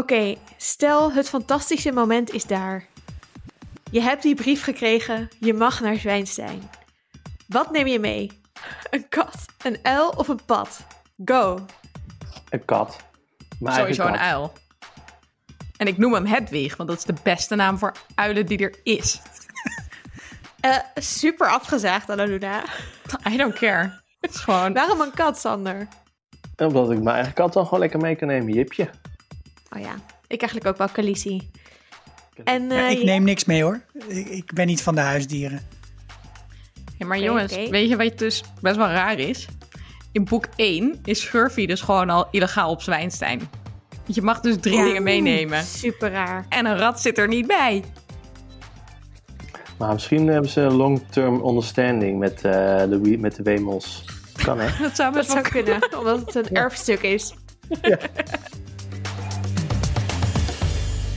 Oké, stel het fantastische moment is daar. Je hebt die brief gekregen, je mag naar Zwijnstein. Wat neem je mee? Een kat, een uil of een pad? Go. Een kat. Mijn Sowieso een kat. uil. En ik noem hem Hedwig, want dat is de beste naam voor uilen die er is. Eh, super afgezaagd, Annaluna. I don't care. Het is gewoon... Waarom een kat, Sander? En Omdat ik mijn eigen kat dan gewoon lekker mee kan nemen. Jipje. Oh ja, ik eigenlijk ook wel Khaleesi. En Ja, eh, ik neem niks mee hoor. Ik, ik ben niet van de huisdieren. Ja, maar jongens, weet je wat dus best wel raar is? In boek 1 is Scurvy dus gewoon al illegaal op Zwijnstein. Want je mag dus drie Ja. dingen meenemen. super raar. En een rat zit er niet bij. Maar misschien hebben ze long-term understanding met, eh, de, met de wemels. Kan hè? Dat zou Dat best wel zou kunnen, omdat het een erfstuk is.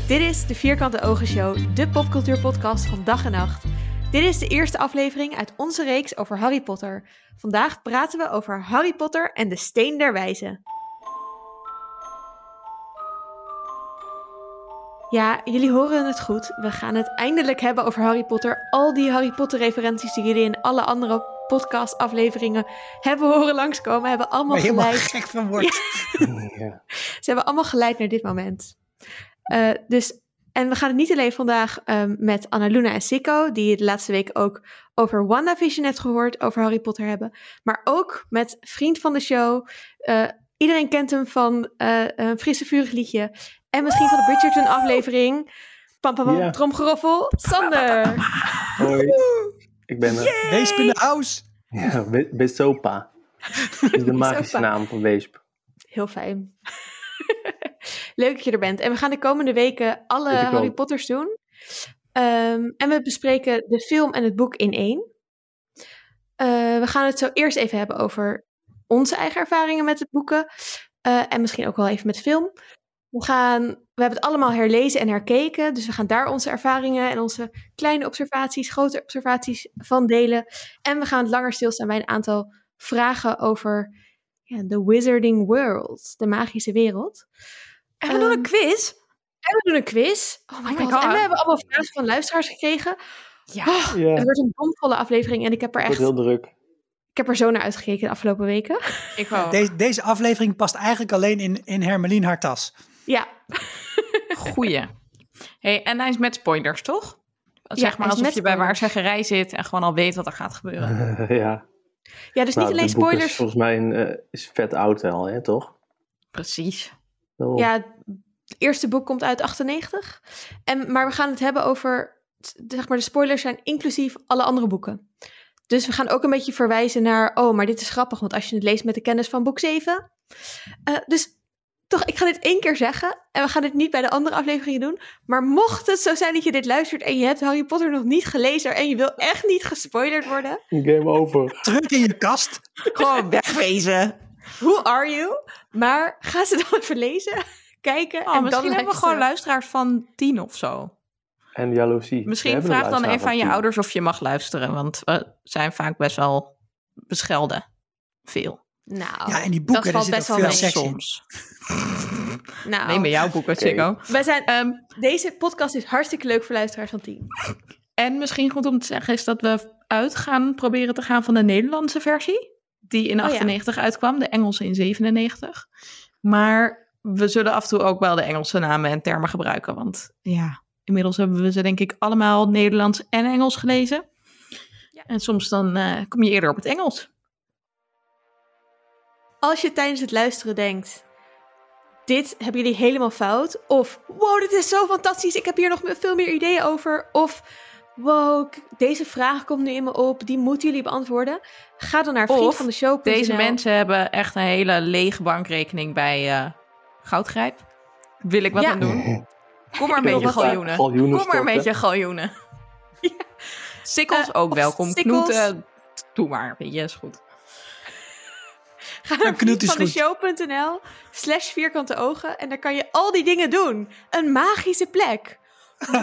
Dit is de Vierkante Ogen Show, de popcultuurpodcast van dag en nacht. Dit is de eerste aflevering uit onze reeks over Harry Potter. Vandaag praten we over Harry Potter en de Steen der Wijze. Ja, jullie horen het goed. We gaan het eindelijk hebben over Harry Potter. Al die Harry Potter referenties die jullie in alle andere podcast-afleveringen hebben horen langskomen, hebben allemaal geleid. gek van wordt. ja. Ze hebben allemaal geleid naar dit moment. Eh, dus, en we gaan het niet alleen vandaag ehm, met Annaluna en Sikko, die je de laatste week ook over WandaVision hebt gehoord, over Harry Potter hebben. Maar ook met vriend van de show. Eh, iedereen kent hem van eh, een frisse vurig liedje. En misschien van de Bridgerton aflevering. Pam, pam, tromgeroffel. Sander! Hoi. Ik ben er. Wees in de house. Ja. Dat is de magische naam van Weesp. Heel fijn. Leuk dat je er bent. En we gaan de komende weken alle Harry. Potters doen. Ehm, en we bespreken de film en het boek in één. Eh, we gaan het zo eerst even hebben over onze eigen ervaringen met de boeken. Eh, en misschien ook wel even met film. We, gaan, we hebben het allemaal herlezen en herkeken. Dus we gaan daar onze ervaringen en onze kleine observaties, grote observaties van delen. En we gaan langer stilstaan bij een aantal vragen over ja, de Wizarding World, de magische wereld. En we doen Ehm, een quiz. En we doen een quiz. Oh my, Oh my god. God. En we hebben allemaal vragen van luisteraars gekregen. Ja. Oh, Ja, Het wordt een bomvolle aflevering en ik heb er echt heel druk. ik heb er zo naar uitgekeken de afgelopen weken. Ik wou. Deze, deze aflevering past eigenlijk alleen in, in Hermelien haar tas. Ja, Goeie. Hey, en hij is met spoilers, toch? Ja, Zeg maar alsof je bij waarzeggerij zit en gewoon al weet wat er gaat gebeuren. ja. ja dus Nou, niet alleen het boek spoilers. Is volgens mij een, eh, is vet oud al, hè, toch? Precies. Oh. Ja, het eerste boek komt uit 98. En, maar we gaan het hebben over, zeg maar, de spoilers zijn inclusief alle andere boeken. Dus we gaan ook een beetje verwijzen naar, oh, maar dit is grappig, want als je het leest met de kennis van boek 7. Eh, dus toch, ik ga dit één keer zeggen en we gaan dit niet bij de andere afleveringen doen. Maar mocht het zo zijn dat je dit luistert en je hebt Harry Potter nog niet gelezen en je wil echt niet gespoilerd worden, Game over. Terug in je kast. Gewoon wegwezen. who are you? Maar ga ze dan even lezen, kijken Oh, en misschien dan hebben we gewoon luisteraars van tien of zo. En jaloezie. We Misschien hebben een vraag dan even aan je ouders of je mag luisteren, want we zijn vaak best wel beschelden. Veel. Nou, Ja, en die boeken, dat valt best wel veel mee. Soms. Nou, Neem bij jouw boeken. Chico. wij zijn, Ehm, deze podcast is hartstikke leuk voor luisteraars van 10. en misschien goed om te zeggen is dat we uit gaan proberen te gaan van de Nederlandse versie. Die in ja. 98 uitkwam, de Engelse in 97. Maar we zullen af en toe ook wel de Engelse namen en termen gebruiken. Want ja, inmiddels hebben we ze denk ik allemaal Nederlands en Engels gelezen. Ja. En soms dan eh, kom je eerder op het Engels. Als je tijdens het luisteren denkt, dit hebben jullie helemaal fout. Of, wow, dit is zo fantastisch, ik heb hier nog veel meer ideeën over. Of, wow, deze vraag komt nu in me op, die moeten jullie beantwoorden. Ga dan naar Of vriendvandeshow.nl. Deze mensen hebben echt een hele lege bankrekening bij eh, Goudgrijp. Wil ik wat Ja. aan doen? Kom maar met je galjoenen. Kom maar met je galjoenen. Sikkels Eh, ook welkom. sikkels. Knoet, eh, doe maar. Weet je, is goed. Ga naar vriendvandeshow.nl slash vierkante ogen en daar kan je al die dingen doen. Een magische plek.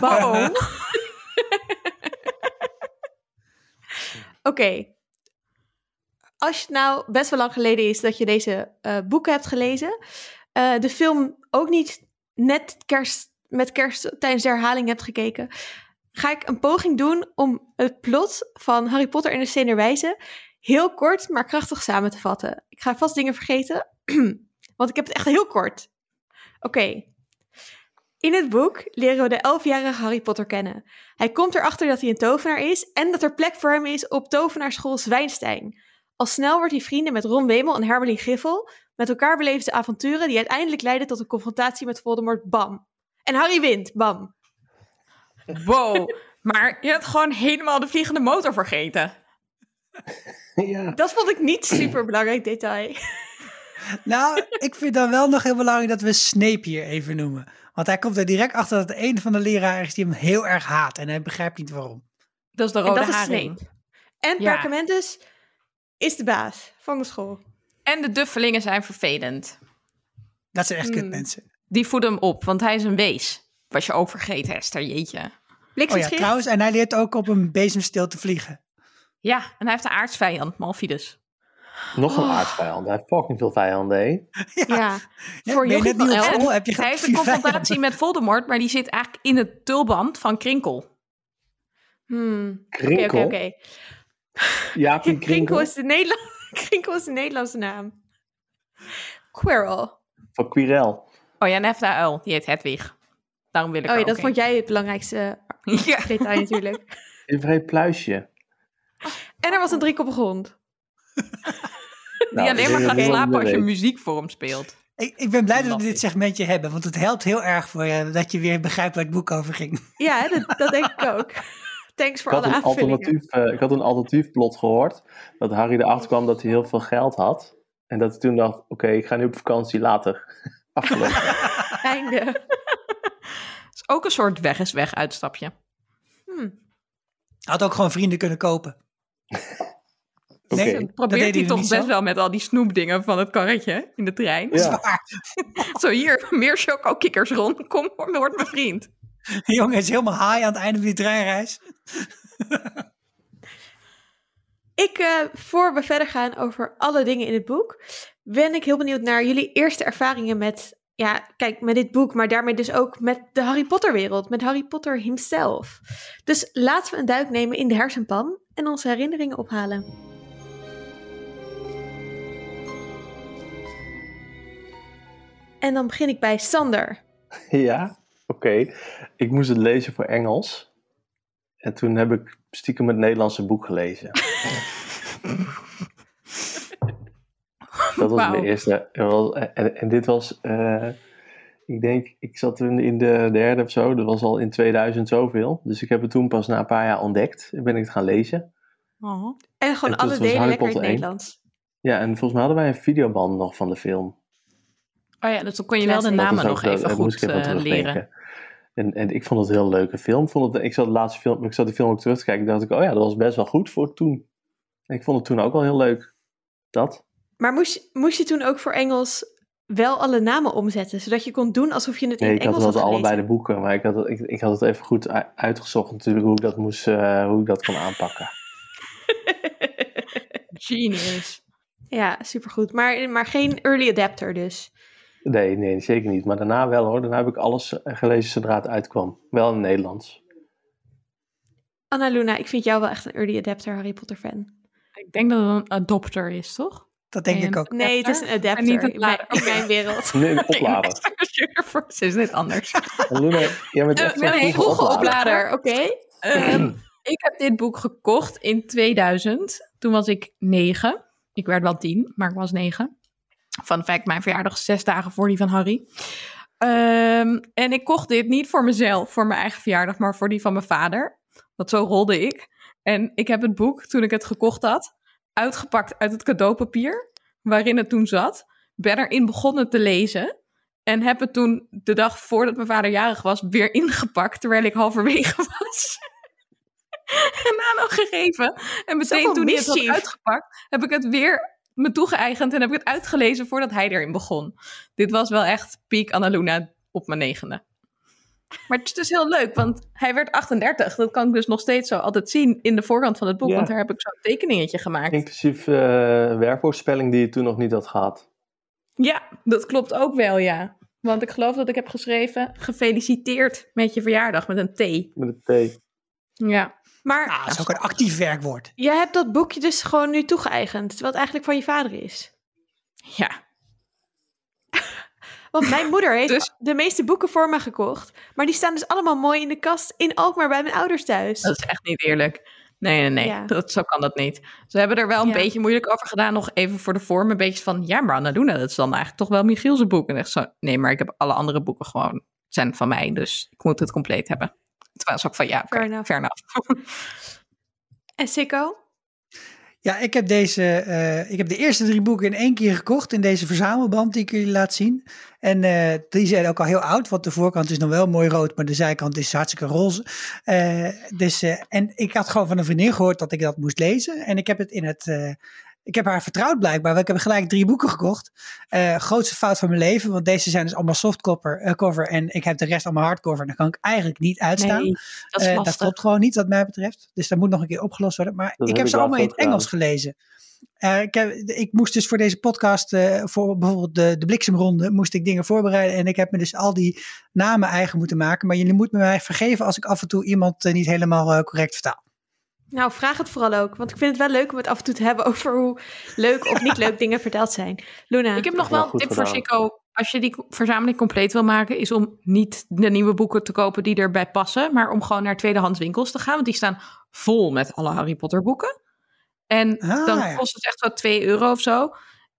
Boom. Oké. Als het nou best wel lang geleden is dat je deze eh, boeken hebt gelezen, eh, de film ook niet net kerst, met kerst tijdens de herhaling hebt gekeken, ga ik een poging doen om het plot van Harry Potter en de Stenen Wijze heel kort, maar krachtig samen te vatten. Ik ga vast dingen vergeten, want ik heb het echt heel kort. Oké. In het boek leren we de elfjarige Harry Potter kennen. Hij komt erachter dat hij een tovenaar is en dat er plek voor hem is op tovenaarschool Zwijnstein. Al snel wordt hij vrienden met Ron Wemel en Hermeline Griffel. Met elkaar beleven ze avonturen die uiteindelijk leiden tot een confrontatie met Voldemort. Bam. En Harry wint. Bam. Wow. Maar je hebt gewoon helemaal de vliegende motor vergeten. ja. Dat vond ik niet super belangrijk detail. Nou, ik vind dan wel nog heel belangrijk dat we Snape hier even noemen. Want hij komt er direct achter dat een van de leraren is die hem heel erg haat. En hij begrijpt niet waarom. Dat is de En rode dat is. Snape. En Ja. Perkamentus is de baas van de school. En de duffelingen zijn vervelend. Dat zijn echt Hmm. kutmensen. Die voeden hem op, want hij is een wees. Was je ook vergeten, Esther, jeetje. Oh ja, trouwens, en hij leert ook op een bezemsteel te vliegen. Ja, en hij heeft een aardsvijand, Malfidus. Nog een Oh. aardsvijand. Hij heeft fucking veel vijanden, hè? ja. Ja, Voor je jochie net niet op school? Heb je Hij heeft een confrontatie vijanden? met Voldemort, maar die zit eigenlijk in het tulband van Krinkel. Hmm. Oké, Krinkel. oké, oké. Jaapie Krinkel Krinkel. is de Nederland... Krinkel is de Nederlandse naam. Quirrell. Van Quirel. Oh ja, en heeft de uil, die heet Hedwig. Daarom wil ik Oh ja, dat vond jij het belangrijkste. Ja. detail natuurlijk. Een vreemd pluisje. En er was een driekoppige hond. Die Nou, alleen maar gaat slapen als je muziek voor hem speelt. Ik, ik ben blij dat we dit segmentje hebben, want het helpt heel erg voor je dat je weer begrijpt waar het boek over ging. Ja, hè, dat, dat denk ik ook. Thanks voor Ik had, alle een aanvullingen. alternatief, eh, ik had een alternatief plot gehoord. Dat Harry erachter kwam dat hij heel veel geld had. En dat hij toen dacht, oké, ik ga nu op vakantie later. Afgelopen. Einde. Het is ook een soort weg is weg uitstapje. Hmm. Had ook gewoon vrienden kunnen kopen. Nee, Dan probeert hij toch best zo. wel met al die snoepdingen van het karretje in de trein. Ja. Zo hier, meer choco-kikkers rond. Kom, word mijn vriend. Die jongen is helemaal high aan het einde van die treinreis. Ik, eh, voor we verder gaan over alle dingen in het boek, ben ik heel benieuwd naar jullie eerste ervaringen met, ja, kijk, met dit boek, maar daarmee dus ook met de Harry Potter wereld, met Harry Potter himself. Dus laten we een duik nemen in de hersenpan en onze herinneringen ophalen. En dan begin ik bij Sander. Ja, oké. Ik moest het lezen voor Engels. En toen heb ik stiekem het Nederlandse boek gelezen. Dat was mijn eerste. er En, en dit was, eh, ik denk, ik zat toen in de derde of zo. Dat was al in 2000 zoveel. Dus ik heb het toen pas na een paar jaar ontdekt. En ben ik het gaan lezen. Oh. En gewoon En alle delen lekker in het. Nederlands. Ja, en volgens mij hadden wij een videoband nog van de film. Oh ja, dus dan kon je wel de namen nog wel- even goed ik even eh, leren. En, en ik vond het een heel leuke film. Ik, vond het, ik zat de laatste film, ik zat die film ook terug te kijken. dacht ik, oh ja, dat was best wel goed voor toen. En ik vond het toen ook wel heel leuk. Dat. Maar moest, je- moest je toen ook voor Engels wel alle namen omzetten, zodat je kon doen alsof je het Nee, in ik had Engels wel had allebei de boeken. Maar ik had, het- ik, ik had het even goed uitgezocht natuurlijk hoe ik dat, moest, eh, hoe ik dat kon aanpakken. Genius. Ja, supergoed. Maar, maar geen early adapter dus. Nee, nee, zeker niet. Maar daarna wel hoor. Daarna heb ik alles eh, gelezen zodra het uitkwam. Wel in het Nederlands. Anna Luna, ik vind jou wel echt een early adapter Harry Potter fan. Ik denk dat het een adopter is, toch? Dat denk En- ik ook. Nee, het is een adapter En niet in, mijn, lader. in mijn wereld. Nee, een oplader. Ze is net anders. Luna, jij bent echt Eh, met zo'n een vroege vroege oplader. Oké. Ehm, ik heb dit boek gekocht in 2000. Toen was ik negen. Ik werd wel tien, maar ik was negen. Van fact, mijn verjaardag is zes dagen voor die van Harry. Ehm, en ik kocht dit niet voor mezelf, voor mijn eigen verjaardag, maar voor die van mijn vader. Want zo rolde ik. En ik heb het boek, toen ik het gekocht had, uitgepakt uit het cadeaupapier waarin het toen zat. Ben erin begonnen te lezen. En heb het toen de dag voordat mijn vader jarig was weer ingepakt, terwijl ik halverwege was. en aan hem gegeven. En meteen toen hij het had uitgepakt, heb ik het weer me toegeëigend en heb ik het uitgelezen voordat hij erin begon. Dit was wel echt piek Annaluna op mijn negende. Maar het is dus heel leuk, want hij werd 38. Dat kan ik dus nog steeds zo altijd zien in de voorkant van het boek, Ja. want daar heb ik zo'n tekeningetje gemaakt. Inclusief werkwoordspelling die je toen nog niet had gehad. Ja, dat klopt ook wel, ja. Want ik geloof dat ik heb geschreven, gefeliciteerd met je verjaardag met een T. Met een T. Ja. Maar Ah, dat is ook een actief werkwoord. jij hebt dat boekje dus gewoon nu toegeëigend, terwijl het eigenlijk van je vader is. Ja. Want mijn moeder heeft Dus- de meeste boeken voor me gekocht. Maar die staan dus allemaal mooi in de kast in Alkmaar bij mijn ouders thuis. Dat is echt niet eerlijk. Nee, nee, nee. Ja. Dat, zo kan dat niet. Ze hebben er wel een Ja. beetje moeilijk over gedaan. Nog even voor de vorm. Een beetje van, ja, maar Annaluna, dat is dan eigenlijk toch wel Michiel's boek. En echt zo, nee, maar ik heb alle andere boeken gewoon, zijn van mij. Dus ik moet het compleet hebben. Terwijl ze ook van, ja, oké, Fair enough. fair enough. En Sikko? Ja, ik heb, deze, eh, ik heb de eerste drie boeken in één keer gekocht in deze verzamelband die ik jullie laat zien. En eh, die zijn ook al heel oud, want de voorkant is nog wel mooi rood, maar de zijkant is hartstikke roze. Eh, dus, eh, en ik had gewoon van een vriendin gehoord dat ik dat moest lezen. En ik heb het in het. Ik heb haar vertrouwd blijkbaar, want ik heb gelijk drie boeken gekocht. Eh, grootste fout van mijn leven, want deze zijn dus allemaal softcover eh, cover, en ik heb de rest allemaal hardcover. En dat kan ik eigenlijk niet uitstaan. Nee, dat is Eh, dat klopt gewoon niet, wat mij betreft. Dus dat moet nog een keer opgelost worden. Maar Dat ik heb ze allemaal in het Engels gelezen. Eh, ik, heb, ik moest dus voor deze podcast, eh, voor bijvoorbeeld de, de bliksemronde, moest ik dingen voorbereiden. En ik heb me dus al die namen eigen moeten maken. Maar jullie moeten me mij vergeven als ik af en toe iemand niet helemaal eh, correct vertaal. Nou, vraag het vooral ook. Want ik vind het wel leuk om het af en toe te hebben over hoe leuk of niet leuk dingen verteld zijn. Luna, Ik heb nog Wel een tip voor. Chico. Als je die verzameling compleet wil maken, is om niet de nieuwe boeken te kopen die erbij passen, maar om gewoon naar tweedehands winkels te gaan. Want die staan vol met alle Harry Potter boeken. En Ah, dan ja. kost het echt wel 2 euro of zo.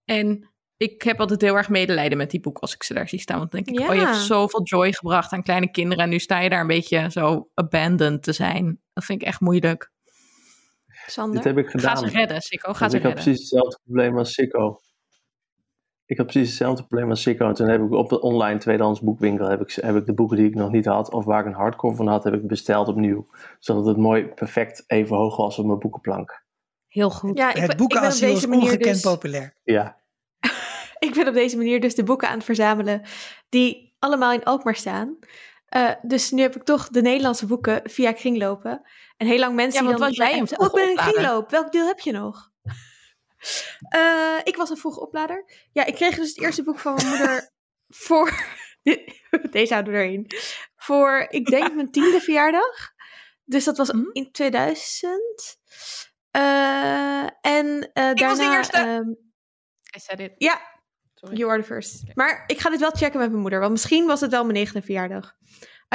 En ik heb altijd heel erg medelijden met die boeken als ik ze daar zie staan. Want dan denk ik, Ja. oh, je hebt zoveel joy gebracht aan kleine kinderen. En nu sta je daar een beetje zo abandoned te zijn. Dat vind ik echt moeilijk. Sander. Dit heb ik Ga gedaan. ze redden, Sikko. Ga ze ik had redden. precies hetzelfde probleem als Sikko. Ik had precies hetzelfde probleem als Sikko. En toen heb ik op de online tweedehands boekwinkel heb ik, heb ik de boeken die ik nog niet had, of waar ik een hardcover van had, heb ik besteld opnieuw. Zodat het mooi perfect even hoog was op mijn boekenplank. Heel goed. Ja, ik, ben- het boekenasiel is deze manier ongekend dus, populair. Ja, ik ben op deze manier dus de boeken aan het verzamelen die allemaal in Alkmaar staan. Eh, dus nu heb ik toch de Nederlandse boeken via kringlopen. En heel lang mensen Ja, die dan... was jij een ik ben vroege kringloop. Welk deel heb je nog? Eh, ik was een vroege oplader. Ja, ik kreeg dus het eerste boek van mijn moeder voor... Deze houden we erin. Voor, ik denk, mijn tiende verjaardag. Dus dat was Hm? in 2000. Eh, en eh was de daarna... eerste. ehm, I said it. ja. You are the first. Maar ik ga dit wel checken met mijn moeder, want misschien was het wel mijn negende verjaardag.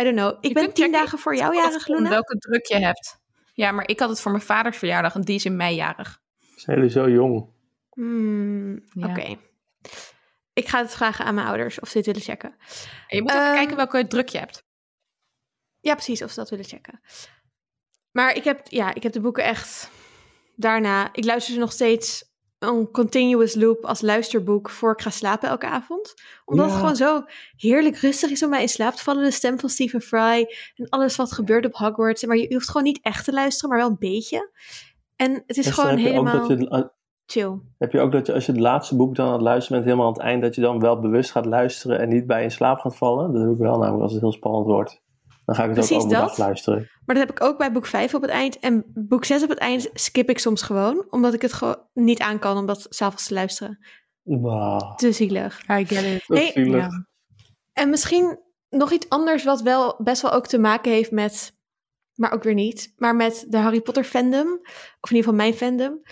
I don't know. Ik Je ben tien dagen voor jou jarig, het Luna. welke druk je hebt. Ja, maar ik had het voor mijn vaders verjaardag en die is in mei jarig. zijn jullie zo jong? Hmm, Ja. Oké. Ik ga het vragen aan mijn ouders of ze dit willen checken. En je moet even Ehm, kijken welke druk je hebt. Ja, precies, of ze dat willen checken. Maar ik heb, ja, ik heb de boeken echt daarna... Ik luister ze nog steeds een continuous loop als luisterboek voor ik ga slapen elke avond. Omdat het gewoon zo heerlijk rustig is om mij in slaap te vallen. De stem van Stephen Fry en alles wat gebeurt op Hogwarts. Maar je, je hoeft gewoon niet echt te luisteren, maar wel een beetje. En het is gewoon helemaal je, chill. heb je ook dat je als je het laatste boek dan aan het luisteren bent, helemaal aan het eind, dat je dan wel bewust gaat luisteren en niet bij in slaap gaat vallen? Dat heb ik wel namelijk als het heel spannend wordt. Dan ga ik het Precies ook overdag dat. luisteren. Maar dat heb ik ook bij boek 5 op het eind. En boek 6 op het eind skip ik soms gewoon. Omdat ik het gewoon niet aan kan om dat s'avonds te luisteren. Wow, Te zielig. I get it. is zielig. Ja. En misschien nog iets anders wat wel best wel ook te maken heeft met, maar ook weer niet, maar met de Harry Potter fandom, of in ieder geval mijn fandom.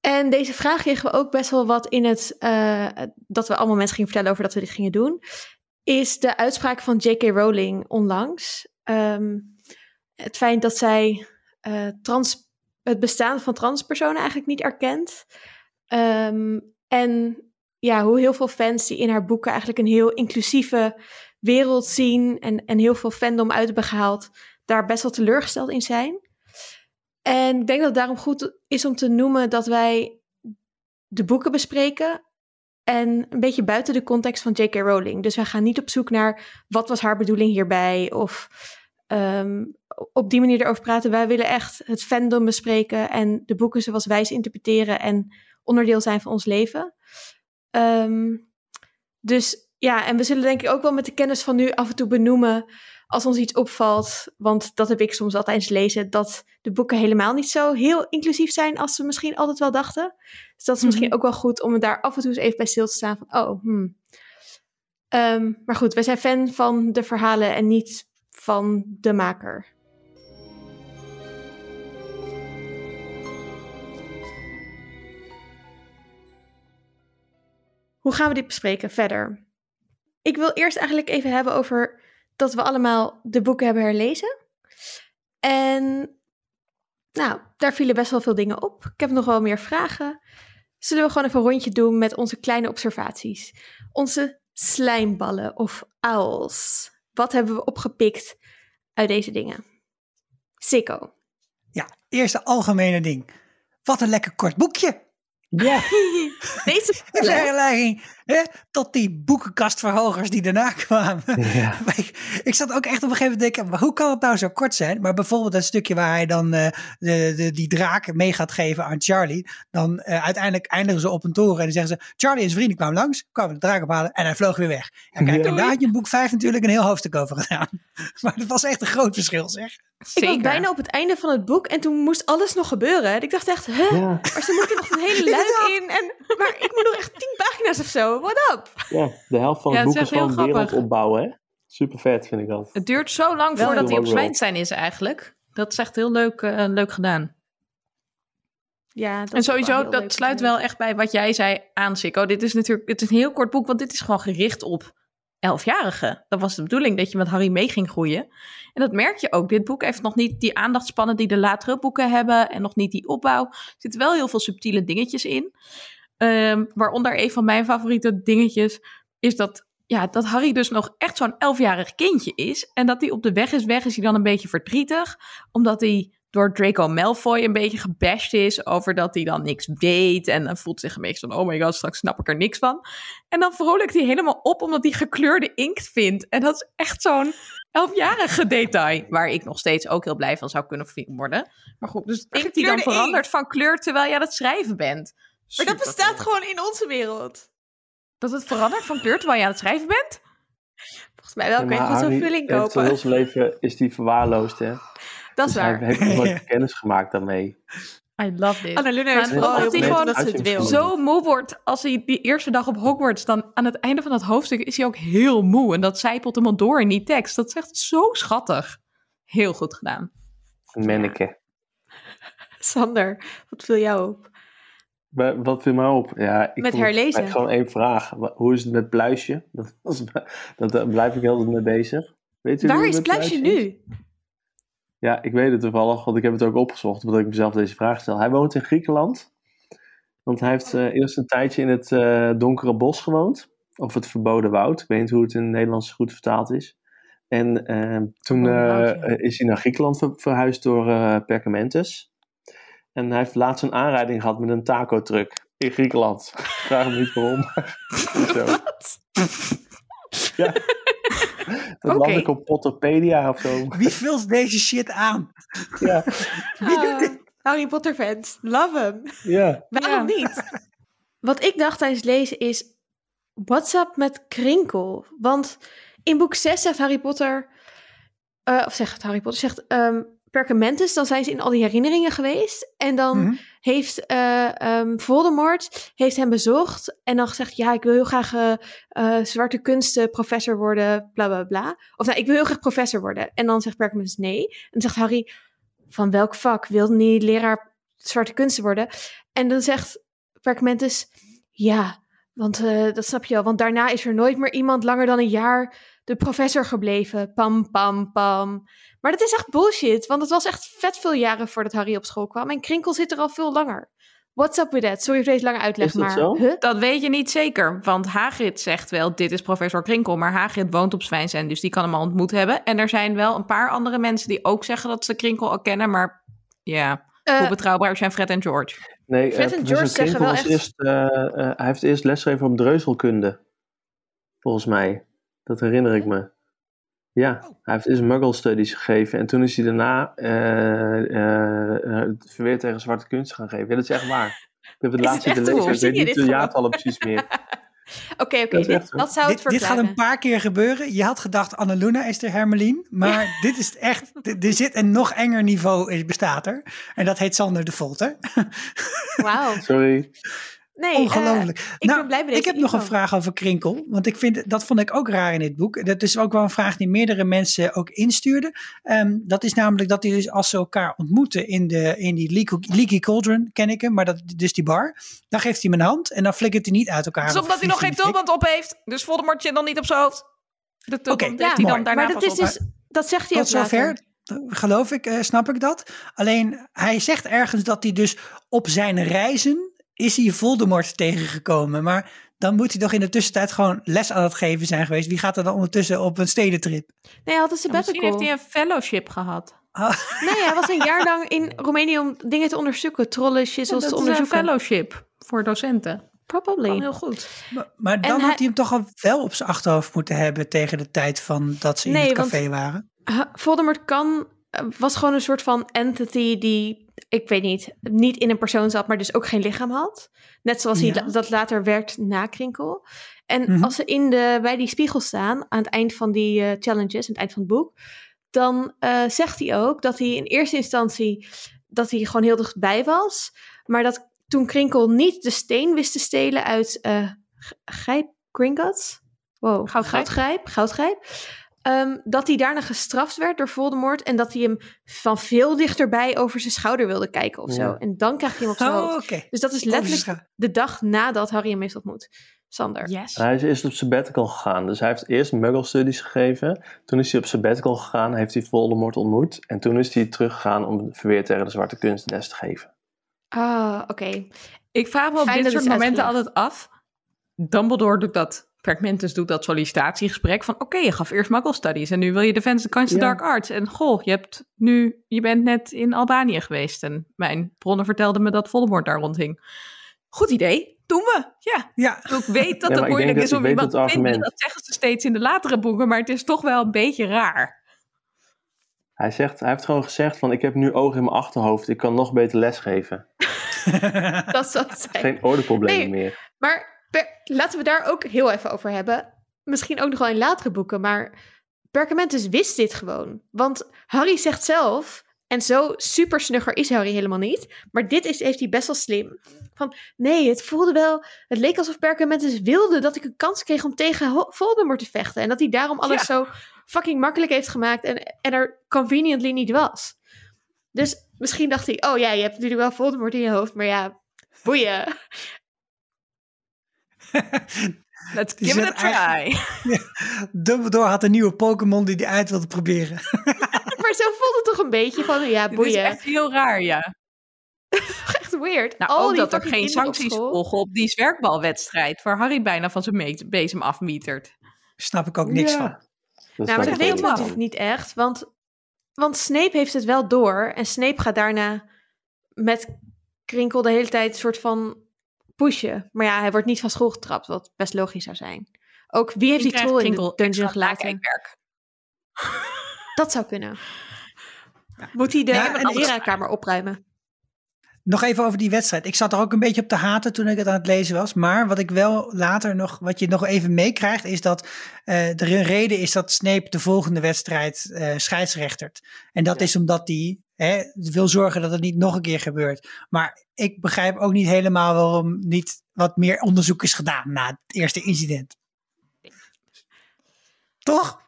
En deze vraag kregen we ook best wel wat in het, eh, dat we allemaal mensen gingen vertellen over dat we dit gingen doen, is de uitspraak van J.K. Rowling onlangs. Ehm, het feit dat zij eh, het bestaan van transpersonen eigenlijk niet erkent. Ehm, en ja, hoe heel veel fans die in haar boeken eigenlijk een heel inclusieve wereld zien en, en heel veel fandom uit hebben gehaald, daar best wel teleurgesteld in zijn. En ik denk dat het daarom goed is om te noemen dat wij de boeken bespreken en een beetje buiten de context van J.K. Rowling. Dus wij gaan niet op zoek naar wat was haar bedoeling hierbij of ehm, op die manier erover praten. Wij willen echt het fandom bespreken en de boeken zoals wij ze interpreteren en onderdeel zijn van ons leven. Ehm, dus ja, en we zullen denk ik ook wel met de kennis van nu af en toe benoemen als ons iets opvalt. Want dat heb ik soms al tijdens het lezen, dat de boeken helemaal niet zo heel inclusief zijn als we misschien altijd wel dachten. Dus dat is misschien Mhm. ook wel goed om daar af en toe eens even bij stil te staan van, oh, hmm. Ehm, maar goed, wij zijn fan van de verhalen en niet van de maker. Hoe gaan we dit bespreken verder? Ik wil eerst eigenlijk even hebben over dat we allemaal de boeken hebben herlezen. En nou, daar vielen best wel veel dingen op. Ik heb nog wel meer vragen. Zullen we gewoon even een rondje doen met onze kleine observaties? Onze slijmballen of owls. Wat hebben we opgepikt uit deze dingen? Sikko. Ja, eerste algemene ding. Wat een lekker kort boekje. Ja. Deze In vergelijking hè, tot die boekenkastverhogers die daarna kwamen. ja. Ik, ik zat ook echt op een gegeven moment te denken, maar hoe kan het nou zo kort zijn? Maar bijvoorbeeld dat stukje waar hij dan eh, de, de, die draak mee gaat geven aan Charlie. Dan eh, uiteindelijk eindigen ze op een toren en dan zeggen ze, Charlie en zijn vrienden kwamen langs, kwamen de draak ophalen en hij vloog weer weg. En kijk, Ja. en daar had je in boek 5 natuurlijk een heel hoofdstuk over gedaan. Maar dat was echt een groot verschil zeg. Ik was bijna op het einde van het boek en toen moest alles nog gebeuren. En ik dacht echt, huh? Ja. Maar ze moeten nog een hele in. En, maar ik moet nog echt tien pagina's of zo. What up? ja, de helft van Ja, het het boek is gewoon heel wereld opbouwen, hè? Super vet, vind ik dat. Het duurt zo lang Wel voordat hij op wel. Zwijnstein is eigenlijk. Dat is echt heel leuk, eh, leuk gedaan. Ja, dat En sowieso, dat sluit wel echt bij wat jij zei aan, Sikko. Dit is natuurlijk dit is een heel kort boek, want dit is gewoon gericht op elfjarigen. Dat was de bedoeling, dat je met Harry mee ging groeien. En dat merk je ook. Dit boek heeft nog niet die aandachtspannen die de latere boeken hebben. En nog niet die opbouw. Er zitten wel heel veel subtiele dingetjes in. Ehm, waaronder een van mijn favoriete dingetjes is dat, ja, dat Harry dus nog echt zo'n elfjarig kindje is. En dat hij op de weg is weg, is hij dan een beetje verdrietig. Omdat hij door Draco Malfoy een beetje gebashed is over dat hij dan niks weet. En dan voelt zich een beetje van, oh my god, straks snap ik er niks van. En dan vrolijkt hij helemaal op omdat hij gekleurde inkt vindt. En dat is echt zo'n elfjarige detail. Waar ik nog steeds ook heel blij van zou kunnen worden. Maar goed, dus inkt die dan verandert van kleur terwijl je aan het schrijven bent. Maar dat bestaat cool. gewoon in onze wereld. Dat het verandert van kleur terwijl je aan het schrijven bent? Volgens mij wel. Kun je zo'n Harry vulling heeft kopen. heel zijn leven is die verwaarloosd, hè? Dat is Dus hij waar. heeft nog nooit kennis gemaakt daarmee. I love this. Annaluna Maar is vooral als heel hij blij gewoon dat ze het wil. zo moe wordt als hij die eerste dag op Hogwarts, dan aan het einde van dat hoofdstuk is hij ook heel moe. En dat zijpelt hem al door in die tekst. Dat is echt zo schattig. Heel goed gedaan. Een manneke. Sander, wat viel jou op? Maar Wat viel mij op? Ja, ik Met herlezen. ik Gewoon één vraag. Hoe is het met Pluisje? Dat, was- dat, daar blijf ik altijd mee bezig. Weet Waar is het met Pluisje is? Ja, ik weet het toevallig, want ik heb het ook opgezocht, omdat ik mezelf deze vraag stel. Hij woont in Griekenland, want hij heeft eh, eerst een tijdje in het eh, donkere bos gewoond, of het verboden woud. Ik weet niet hoe het in het Nederlands goed vertaald is. En eh, toen is hij naar Griekenland ver- verhuisd door Perkamentus. En hij heeft laatst een aanrijding gehad met een taco-truck in Griekenland. Ik vraag me niet waarom. zo. Ja. Dat ik op Potterpedia of zo. Wie vult deze shit aan? Ja, Wie doet Ah, dit? Harry Potter fans, love hem. ja. Waarom niet? Wat ik dacht tijdens lezen is, what's up met Krinkel? Want in boek 6 zegt Harry Potter, eh, of zegt Harry Potter, zegt Perkamentus, dan zijn ze in al die herinneringen geweest. En dan Mhm. heeft ehm, Voldemort heeft hem bezocht en dan gezegd, ja, ik wil heel graag eh, eh, zwarte kunsten professor worden, bla bla bla. Of nou, ik wil heel graag professor worden. En dan zegt Perkamentus nee. En dan zegt Harry, van welk vak wil niet leraar zwarte kunsten worden? En dan zegt Perkamentus, ja, want dat snap je wel, want daarna is er nooit meer iemand langer dan een jaar de professor gebleven. Pam, pam, pam. Maar dat is echt bullshit, want het was echt vet veel jaren voordat Harry op school kwam. En Krinkel zit er al veel langer. What's up with that? Sorry voor deze lange uitleg, Is dat maar... zo? Huh? Dat weet je niet zeker, want Hagrid zegt wel, dit is professor Krinkel, maar Hagrid woont op Zwijnstein, dus die kan hem al ontmoet hebben. En er zijn wel een paar andere mensen die ook zeggen dat ze Krinkel al kennen, maar ja, Eh, hoe betrouwbaar zijn Fred en George? Nee, Fred eh, en George zeggen wel echt- Eerst, eh, hij heeft eerst lesgegeven op dreuzelkunde. Volgens mij. Dat herinner ik me. Ja, Oh. hij heeft eerst Muggle Studies gegeven. En toen is hij daarna eh eh, eh, verweer tegen zwarte kunst gaan geven. Ja, dat is echt waar. Ik heb het Is laatst het zitten echt zo? lezen. Ik weet niet de jaartallen precies meer. Oké, oké, Dat zou het Dit, dit gaat een paar keer gebeuren. Je had gedacht Annaluna is de Hermelien. Maar dit is echt... Er zit een nog enger niveau is, bestaat er. En dat heet Sander de Volter. Wauw. Sorry. Nee, Ongelooflijk. eh, ik nou, ben blij met ik deze heb nog een vraag over Krinkel. Want ik vind, dat vond ik ook raar in dit boek. Dat is ook wel een vraag die meerdere mensen ook instuurden. Ehm, dat is namelijk dat die dus als ze elkaar ontmoeten in, de, in die Leaky, Leaky Cauldron, ken ik hem, maar dat, dus die bar. Dan geeft hij hem een hand en dan flikkert hij niet uit elkaar. Dus omdat hij nog geen tulband op heeft. Dus Voldemort zit nog niet op zijn hoofd. De tulband Oké, heeft ja, hij dan mooi. daarna maar dat pas is op. dus, dat zegt hij Tot ook later. zover, geloof ik, eh, snap ik dat. Alleen, hij zegt ergens dat hij dus op zijn reizen is hij Voldemort tegengekomen. Maar dan moet hij toch in de tussentijd gewoon les aan het geven zijn geweest. Wie gaat er dan ondertussen op een stedentrip? Nee, hij had een Ja, misschien sabbatical. heeft hij een fellowship gehad. Nee, hij was een jaar lang in Roemenië om dingen te onderzoeken. Trollen, Ja, shizzles dat te is een onderzoeken. fellowship voor docenten. Kan Probably. heel goed. Maar, maar dan En had hij- hij hem toch al wel op zijn achterhoofd moeten hebben tegen de tijd van dat ze in Nee, het want- café waren. Voldemort kan, eh, was gewoon een soort van entity die, ik weet niet, niet in een persoon zat, maar dus ook geen lichaam had. Net zoals hij la- dat later werd na Krinkel. En Mhm. als ze in de, bij die spiegel staan, aan het eind van die eh, challenges, aan het eind van het boek, dan eh, zegt hij ook dat hij in eerste instantie, dat hij gewoon heel dichtbij was, maar dat toen Krinkel niet de steen wist te stelen uit G- Grijp Gringotts, wow, Goudgrijp. Goudgrijp, Goudgrijp, ehm, dat hij daarna gestraft werd door Voldemort en dat hij hem van veel dichterbij over zijn schouder wilde kijken of zo. Ja. En dan krijg je hem op zijn Oh, hoofd. Dus dat is letterlijk de dag nadat Harry hem heeft ontmoet. Sander. Yes. Hij is eerst op sabbatical gegaan. Dus hij heeft eerst Muggle Studies gegeven. Toen is hij op sabbatical gegaan, heeft hij Voldemort ontmoet. En toen is hij teruggegaan om verweer tegen de zwarte kunst les te geven. Ah, oké. Ik vraag me op Fijn dit soort momenten uitgelegd. altijd af. Dumbledore doet dat. Perkmentus doet dat sollicitatiegesprek van... oké, je gaf eerst Muggle Studies en nu wil je Defense Against the Ja. Dark Arts. En goh, je, hebt nu, je bent net in Albanië geweest. En mijn bronnen vertelden me dat Voldemort daar rondhing. Goed idee, doen we. Ja, Ja, ik weet dat Ja, het moeilijk is om iemand te vinden. Dat zeggen ze steeds in de latere boeken, maar het is toch wel een beetje raar. Hij, zegt, hij heeft gewoon gezegd van ik heb nu ogen in mijn achterhoofd. Ik kan nog beter lesgeven. Dat zou het zijn. Geen ordeproblemen Nee. meer. Maar per- laten we daar ook heel even over hebben. Misschien ook nog wel in latere boeken, maar Perkamentus wist dit gewoon. Want Harry zegt zelf, en zo super snugger is Harry helemaal niet, maar dit is, heeft hij best wel slim. Van, nee, het voelde wel, het leek alsof Perkamentus wilde dat ik een kans kreeg om tegen Voldemort te vechten. En dat hij daarom alles zo fucking makkelijk heeft gemaakt en, en er conveniently niet was. Dus misschien dacht hij, oh ja, je hebt natuurlijk wel Voldemort in je hoofd, maar ja, boeien. Let's give it a try. Dumbledore had een nieuwe Pokémon die hij uit wilde proberen. Maar zo voelt het toch een beetje van, ja, Dit is boeien. echt heel raar, ja. Echt weird. Nou, Al ook die dat er geen sancties volgen op die zwerkbalwedstrijd... waar Harry bijna van zijn bezem afmietert. Snap ik ook niks Ja. van. Dat Nou, maar dat ik weten we natuurlijk niet echt. Want, want Snape heeft het wel door. En Snape gaat daarna met Krinkel de hele tijd soort van pushen. Maar ja, hij wordt niet van school getrapt, wat best logisch zou zijn. Ook wie heeft die krijgt troll in de dungeon gelaten? Dat zou kunnen. Moet hij de Ja, leraarkamer opruimen? Nog even over die wedstrijd. Ik zat er ook een beetje op te haten toen ik het aan het lezen was. Maar wat ik wel later nog, wat je nog even meekrijgt, is dat eh er een reden is dat Snape de volgende wedstrijd eh scheidsrechtert. En dat Ja. is omdat hij hè, wil zorgen dat het niet nog een keer gebeurt. Maar ik begrijp ook niet helemaal waarom niet wat meer onderzoek is gedaan na het eerste incident. Toch?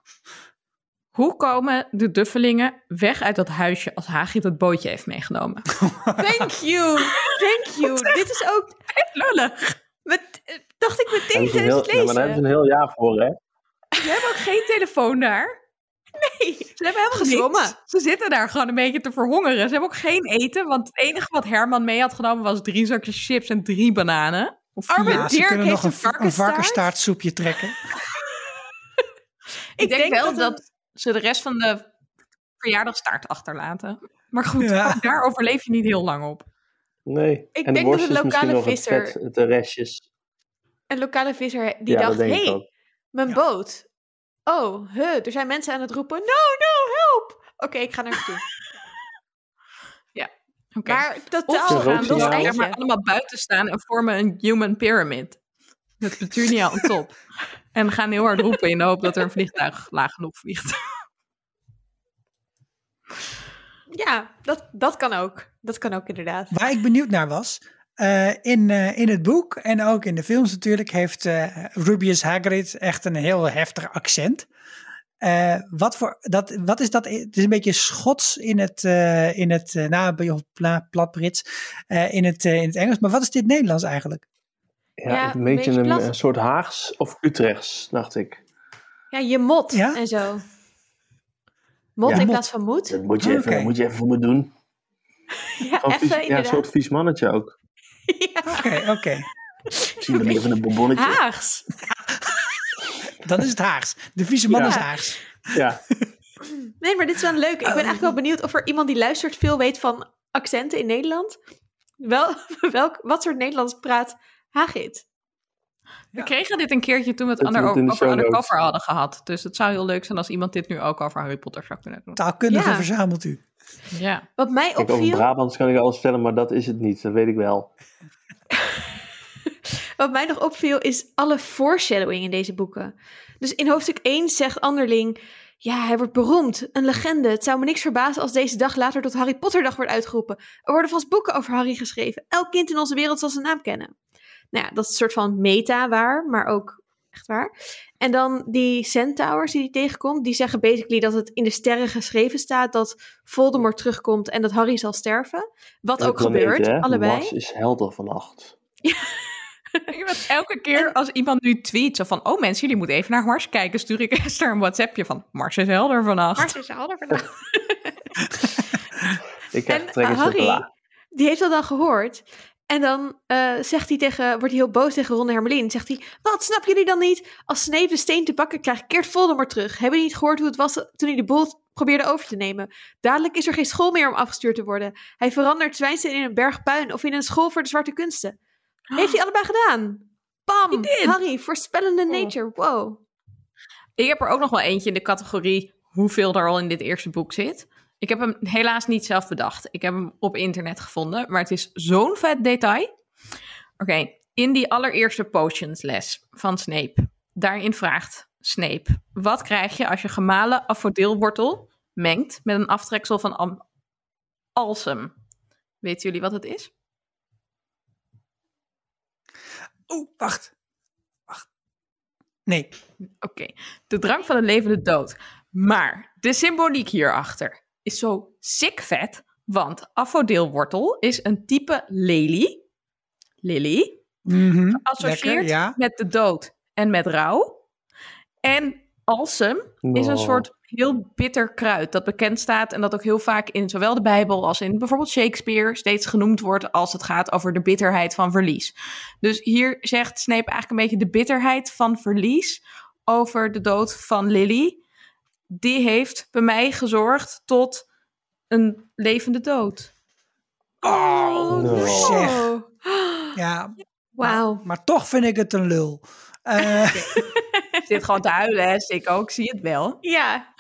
Hoe komen de duffelingen weg uit dat huisje als Hagrid het bootje heeft meegenomen? Thank you, thank you. Dit is ook, Lullig. met, dacht ik meteen tijdens heel, het ja, maar daar hebben lezen. ze een heel jaar voor, hè? Ze hebben ook geen telefoon daar. Nee, Ze hebben helemaal Gezwommen. niks. Ze zitten daar gewoon een beetje te verhongeren. Ze hebben ook geen eten, want het enige wat Herman mee had genomen was drie zakjes chips en drie bananen. Of. Arme Ja, ze Dirk kunnen heeft nog een een, varkensstaartsoepje trekken. Ik denk, denk wel dat dat, het- ze de rest van de verjaardagstaart achterlaten. Maar goed, Ja. daar overleef je niet heel lang op. Nee. Ik en denk de dat de lokale nog het visser- vet, de restjes. een lokale visser die ja, dacht, ik hey, mijn Ja. boot. Oh, huh, er zijn mensen aan het roepen, no, no, help. Oké, ik ga naar toe. Oké. Maar totaal gaan dus eindje. maar allemaal buiten staan en vormen een human pyramid. Met Petunia op top. En gaan heel hard roepen in de hoop dat er een vliegtuig laag genoeg vliegt. Ja, dat, dat kan ook. Dat kan ook inderdaad. Waar ik benieuwd naar was, Eh, in, eh, in het boek en ook in de films natuurlijk heeft eh, Rubius Hagrid echt een heel heftig accent. Eh, wat, voor, dat, wat is dat? Het is een beetje Schots in het, eh in het nou, pla- plat Brits, eh, in, het, in het Engels. Maar wat is dit Nederlands eigenlijk? Ja, Ja, een beetje een, soort Haags of Utrechts, dacht ik. Ja, je mot Ja? en zo. Mot Ja. in Mot. plaats van moed. Dat moet je, even, moet je even voor me doen. Ja, even vies- ja, een soort vies mannetje ook. Oké, oké. Ik zie hem even een bonbonnetje. Haags. Dan is het Haags. De vieze man Ja. is Haags. Ja, Nee, maar dit is wel leuk. Ik ben eigenlijk wel benieuwd of er iemand die luistert veel weet van accenten in Nederland. Wel, welk, wat soort Nederlands praat Hagrid? We kregen dit een keertje toen we het ander, we over undercover hadden gehad. Dus het zou heel leuk zijn als iemand dit nu ook over Harry Potter zou kunnen doen. Taalkundige Ja. verzamelt u. Ja. Wat mij kijk, over opviel, Brabants kan ik alles vertellen, maar dat is het niet. Dat weet ik wel. wat mij nog opviel is alle foreshadowing in deze boeken. Dus in hoofdstuk 1 zegt Anderling, ja, hij wordt beroemd, een legende. Het zou me niks verbazen als deze dag later tot Harry Potter dag wordt uitgeroepen. Er worden vast boeken over Harry geschreven. Elk kind in onze wereld zal zijn naam kennen. Nou ja, dat is een soort van meta waar, maar ook echt waar. En dan die centaurs die hij tegenkomt, die zeggen basically dat het in de sterren geschreven staat dat Voldemort terugkomt en dat Harry zal sterven. Wat ook gebeurt, allebei. Mars is helder vannacht. Ik heb het elke keer als iemand nu tweet zo van... Oh mensen, jullie moeten even naar Mars kijken. Stuur ik Esther een WhatsAppje van... Mars is helder vannacht. Mars is helder vandaag. Ik krijg En trek in Harry, die heeft dat dan gehoord. En dan eh, zegt hij tegen, wordt hij heel boos tegen Ron en Hermelien. Zegt hij, wat, snappen jullie dan niet? Als Snape de steen te pakken krijgt, keert Voldemort terug. Hebben jullie niet gehoord hoe het was toen hij de boel probeerde over te nemen? Dadelijk is er geen school meer om afgestuurd te worden. Hij verandert Zwijnsteen in een berg puin of in een school voor de zwarte kunsten. Heeft hij allebei gedaan? Bam! Did. Harry, voorspellende Oh. nature. Wow. Ik heb er ook nog wel eentje in de categorie... hoeveel er al in dit eerste boek zit. Ik heb hem helaas niet zelf bedacht. Ik heb hem op internet gevonden. Maar het is zo'n vet detail. Oké, in die allereerste potions les van Snape. Daarin vraagt Snape... Wat krijg je als je gemalen afodielwortel mengt... met een aftreksel van am- alsem? Weten jullie wat het is? Oeh, wacht. Wacht. Nee. Oké, de drank van de levende dood. Maar de symboliek hierachter is zo sick vet, want afodielwortel is een type lelie. Lekker, ja. met de dood en met rouw. En alsem is een soort heel bitter kruid dat bekend staat en dat ook heel vaak in zowel de Bijbel als in bijvoorbeeld Shakespeare steeds genoemd wordt als het gaat over de bitterheid van verlies. Dus hier zegt Snape eigenlijk een beetje de bitterheid van verlies over de dood van Lily. Die heeft bij mij gezorgd tot een levende dood. Oh, no. zeg. Ja, Wauw. maar, maar toch vind ik het een lul. Eh, Ik zit gewoon te huilen, hè? ik ook, zie het wel. Ja.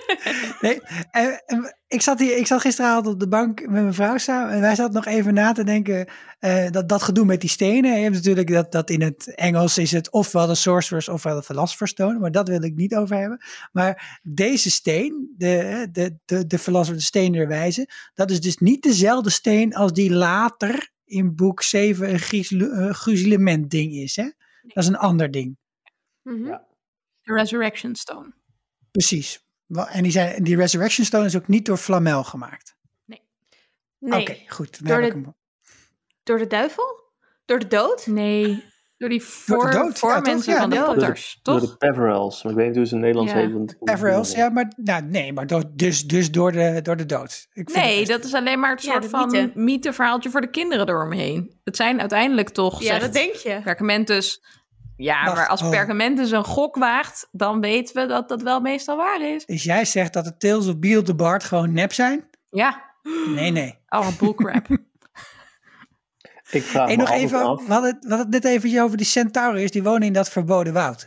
nee, eh, eh, ik, zat hier, ik zat gisteravond op de bank met mijn vrouw samen en wij zaten nog even na te denken, eh, dat, dat gedoe met die stenen. Je hebt natuurlijk dat, dat in het Engels is het ofwel de Sorcerer's ofwel de Philosopher's Stone, maar dat wil ik niet over hebben. Maar deze steen, de, de, de, de Philosopher's Steen der Wijze, dat is dus niet dezelfde steen als die later in boek 7 een een ding is. Hè? Dat is een ander ding. Mhm. Ja. De Resurrection Stone. Precies. En die, zijn, die Resurrection Stone is ook niet door Flamel gemaakt. Nee. Oké, goed. Dan Door heb de- ik hem. Door de duivel? Door de dood? Nee, door die voor, dood, voor mensen Ja, van de. Potters, Door toch? de Peverells. Maar ik weet niet hoe ze in het Nederlands Ja. heet. Ja, maar nou, nee, maar door, dus, dus door, de, door de dood. Ik vind Nee, dat is alleen maar het soort de van mythe. mythe-verhaaltje voor de kinderen eromheen. Het zijn uiteindelijk toch, Ja, zegt dat denk je. Perkamentus... Ja, Wacht, maar als oh. Perkamentus een gok waagt, dan weten we dat dat wel meestal waar is. Dus jij zegt dat de Tales of Beale de Bard gewoon nep zijn? Ja, Nee, nee. oh, bullcrap. Ik vraag En nog even, af. we hadden, het- we hadden het net even over die centaurus, die wonen in dat verboden woud.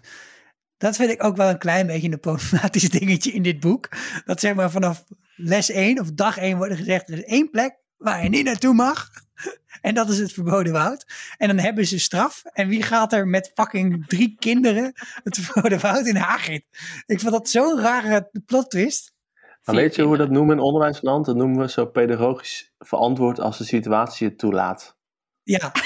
Dat vind ik ook wel een klein beetje een problematisch dingetje in dit boek. Dat zeg maar vanaf les 1 of dag 1 wordt gezegd, er is één plek waar je niet naartoe mag. En dat is het verboden woud. En dan hebben ze straf. En wie gaat er met fucking drie kinderen het verboden woud in Hagrid? Ik vond dat zo'n rare plot twist. Maar weet je hoe we dat noemen in onderwijsland? Dat noemen we zo pedagogisch verantwoord als de situatie het toelaat. Ja,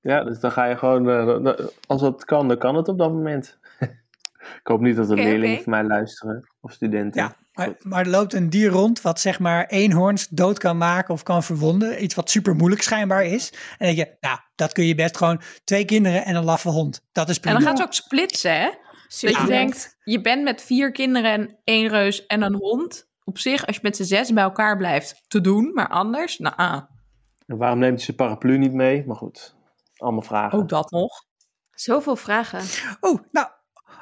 Ja, dus dan ga je gewoon, eh, als het kan, dan kan het op dat moment. ik hoop niet dat er Oké, leerlingen van mij luisteren, of studenten. ja. Maar, maar er loopt een dier rond wat zeg maar eenhoorns dood kan maken of kan verwonden. Iets wat super moeilijk schijnbaar is. En dan denk je, nou, dat kun je best gewoon twee kinderen en een laffe hond. Dat is En prima. dan gaat ze ook splitsen, hè? Dat je denkt, je bent met vier kinderen en één reus en een hond. Op zich, als je met z'n zes bij elkaar blijft, te doen. Maar anders, nou, ah, En waarom neemt hij zijn paraplu niet mee? Maar goed, allemaal vragen. ook dat nog. Zoveel vragen. Oh, nou,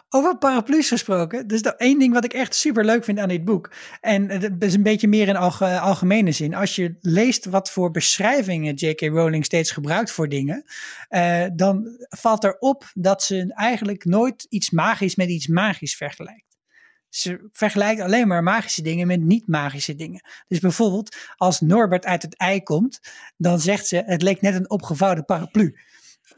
over paraplu's gesproken. Dus dat één ding wat ik echt super leuk vind aan dit boek. En het is een beetje meer in alge- algemene zin. Als je leest wat voor beschrijvingen J.K. Rowling steeds gebruikt voor dingen. eh, dan valt er op dat ze eigenlijk nooit iets magisch met iets magisch vergelijkt. Ze vergelijkt alleen maar magische dingen met niet-magische dingen. Dus bijvoorbeeld, als Norbert uit het ei komt, dan zegt ze: Het leek net een opgevouwen paraplu.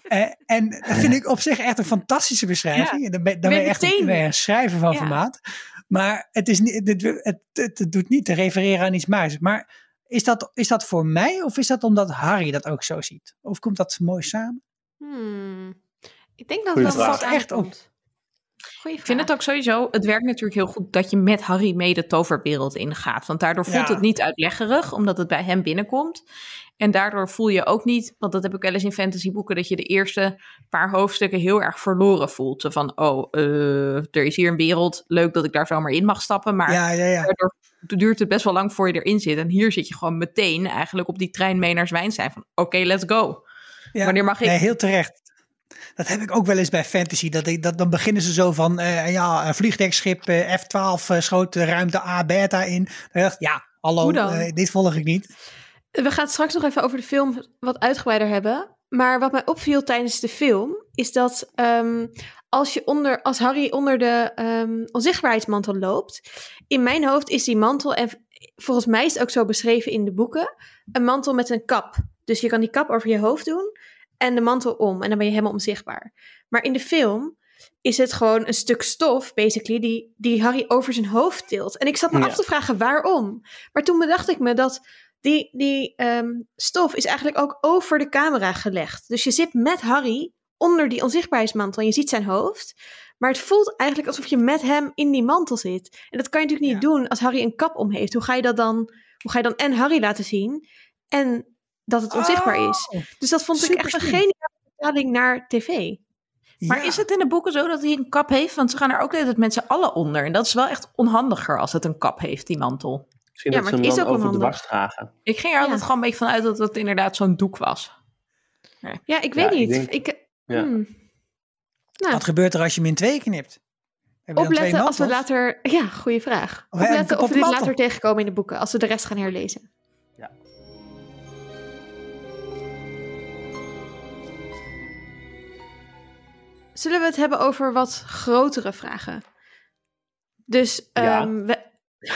Eh, en dat vind ik op zich echt een fantastische beschrijving. En Dan ben, dan ben je echt een, een schrijver van Ja. formaat. Maar het, is niet, het, het, het, het doet niet te refereren aan iets magisch. Maar is dat, is dat voor mij of is dat omdat Harry dat ook zo ziet? Of komt dat mooi samen? Hmm. Ik denk dat Goeie het wel vraag. wat Echt op. Ik vind het ook sowieso, het werkt natuurlijk heel goed dat je met Harry mee de toverwereld ingaat. Want daardoor voelt Ja. het niet uitleggerig, omdat het bij hem binnenkomt. En daardoor voel je ook niet, want dat heb ik wel eens in fantasyboeken, dat je de eerste paar hoofdstukken heel erg verloren voelt. Zo van, oh, eh, er is hier een wereld, leuk dat ik daar zomaar in mag stappen. Maar Ja, ja, ja. daardoor duurt het best wel lang voor je erin zit. En hier zit je gewoon meteen eigenlijk op die trein mee naar Zwijnstein. Van, oké, let's go. Wanneer mag ik? Nee, heel terecht. Dat heb ik ook wel eens bij fantasy. Dat ik, dat, dan beginnen ze zo van, eh, ja, vliegdekschip eh, F-12 eh, schoot de ruimte A beta in. Dan dacht ik, ja, hallo, eh, dit volg ik niet. We gaan het straks nog even over de film wat uitgebreider hebben. Maar wat mij opviel tijdens de film is dat ehm, als, je onder, als Harry onder de ehm, onzichtbaarheidsmantel loopt, in mijn hoofd is die mantel, en volgens mij is het ook zo beschreven in de boeken, een mantel met een kap. Dus je kan die kap over je hoofd doen en de mantel om en dan ben je helemaal onzichtbaar. Maar in de film is het gewoon een stuk stof, basically, die, die Harry over zijn hoofd tilt. En ik zat me Ja. af te vragen waarom. Maar toen bedacht ik me dat die, die ehm, stof is eigenlijk ook over de camera gelegd. Dus je zit met Harry onder die onzichtbaarheidsmantel en je ziet zijn hoofd. Maar het voelt eigenlijk alsof je met hem in die mantel zit. En dat kan je natuurlijk niet doen als Harry een kap om heeft. Hoe ga je dat dan, hoe ga je dan en Harry laten zien en dat het onzichtbaar is? Oh, Dus dat vond ik echt een geniale vertaling naar tv. Maar ja. is het in de boeken zo dat hij een kap heeft? Want ze gaan er ook de hele tijd met z'n allen onder. En dat is wel echt onhandiger als het een kap heeft, die mantel. Misschien Ja, dat maar ze het hem is dan ook over de onhandig. was dragen. Ik ging er altijd gewoon een beetje van uit dat het inderdaad zo'n doek was. Ja, ik Ja, weet ik niet. denk- ik, ja. hmm. Nou, Wat gebeurt er als je hem in twee knipt? Opletten als we later... Ja, goede vraag. Opletten of we dit later tegenkomen in de boeken. Als we de rest gaan herlezen. Zullen we het hebben over wat grotere vragen? Dus Ja. ehm, we,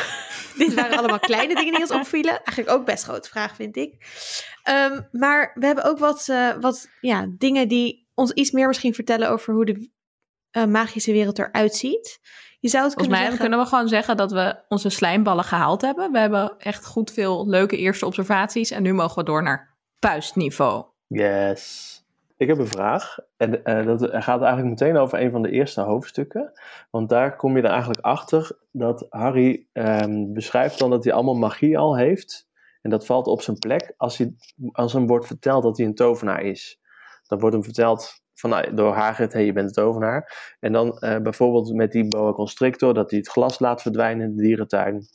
dit waren allemaal kleine dingen die ons opvielen. Eigenlijk ook best grote vragen, vind ik. Ehm, maar we hebben ook wat, eh, wat ja, dingen die ons iets meer misschien vertellen over hoe de eh, magische wereld eruit ziet. Je zou het Volgens kunnen mij zeggen... kunnen we gewoon zeggen dat we onze slijmballen gehaald hebben. We hebben echt goed veel leuke eerste observaties. En nu mogen we door naar puistniveau. Yes. Ik heb een vraag. En eh, dat gaat eigenlijk meteen over een van de eerste hoofdstukken. Want daar kom je er eigenlijk achter dat Harry ehm, beschrijft dan dat hij allemaal magie al heeft. En dat valt op zijn plek als, hij, als hem wordt verteld dat hij een tovenaar is. Dan wordt hem verteld van, nou, door Hagrid, hey, je bent een tovenaar. En dan eh, bijvoorbeeld met die boa constrictor, dat hij het glas laat verdwijnen in de dierentuin.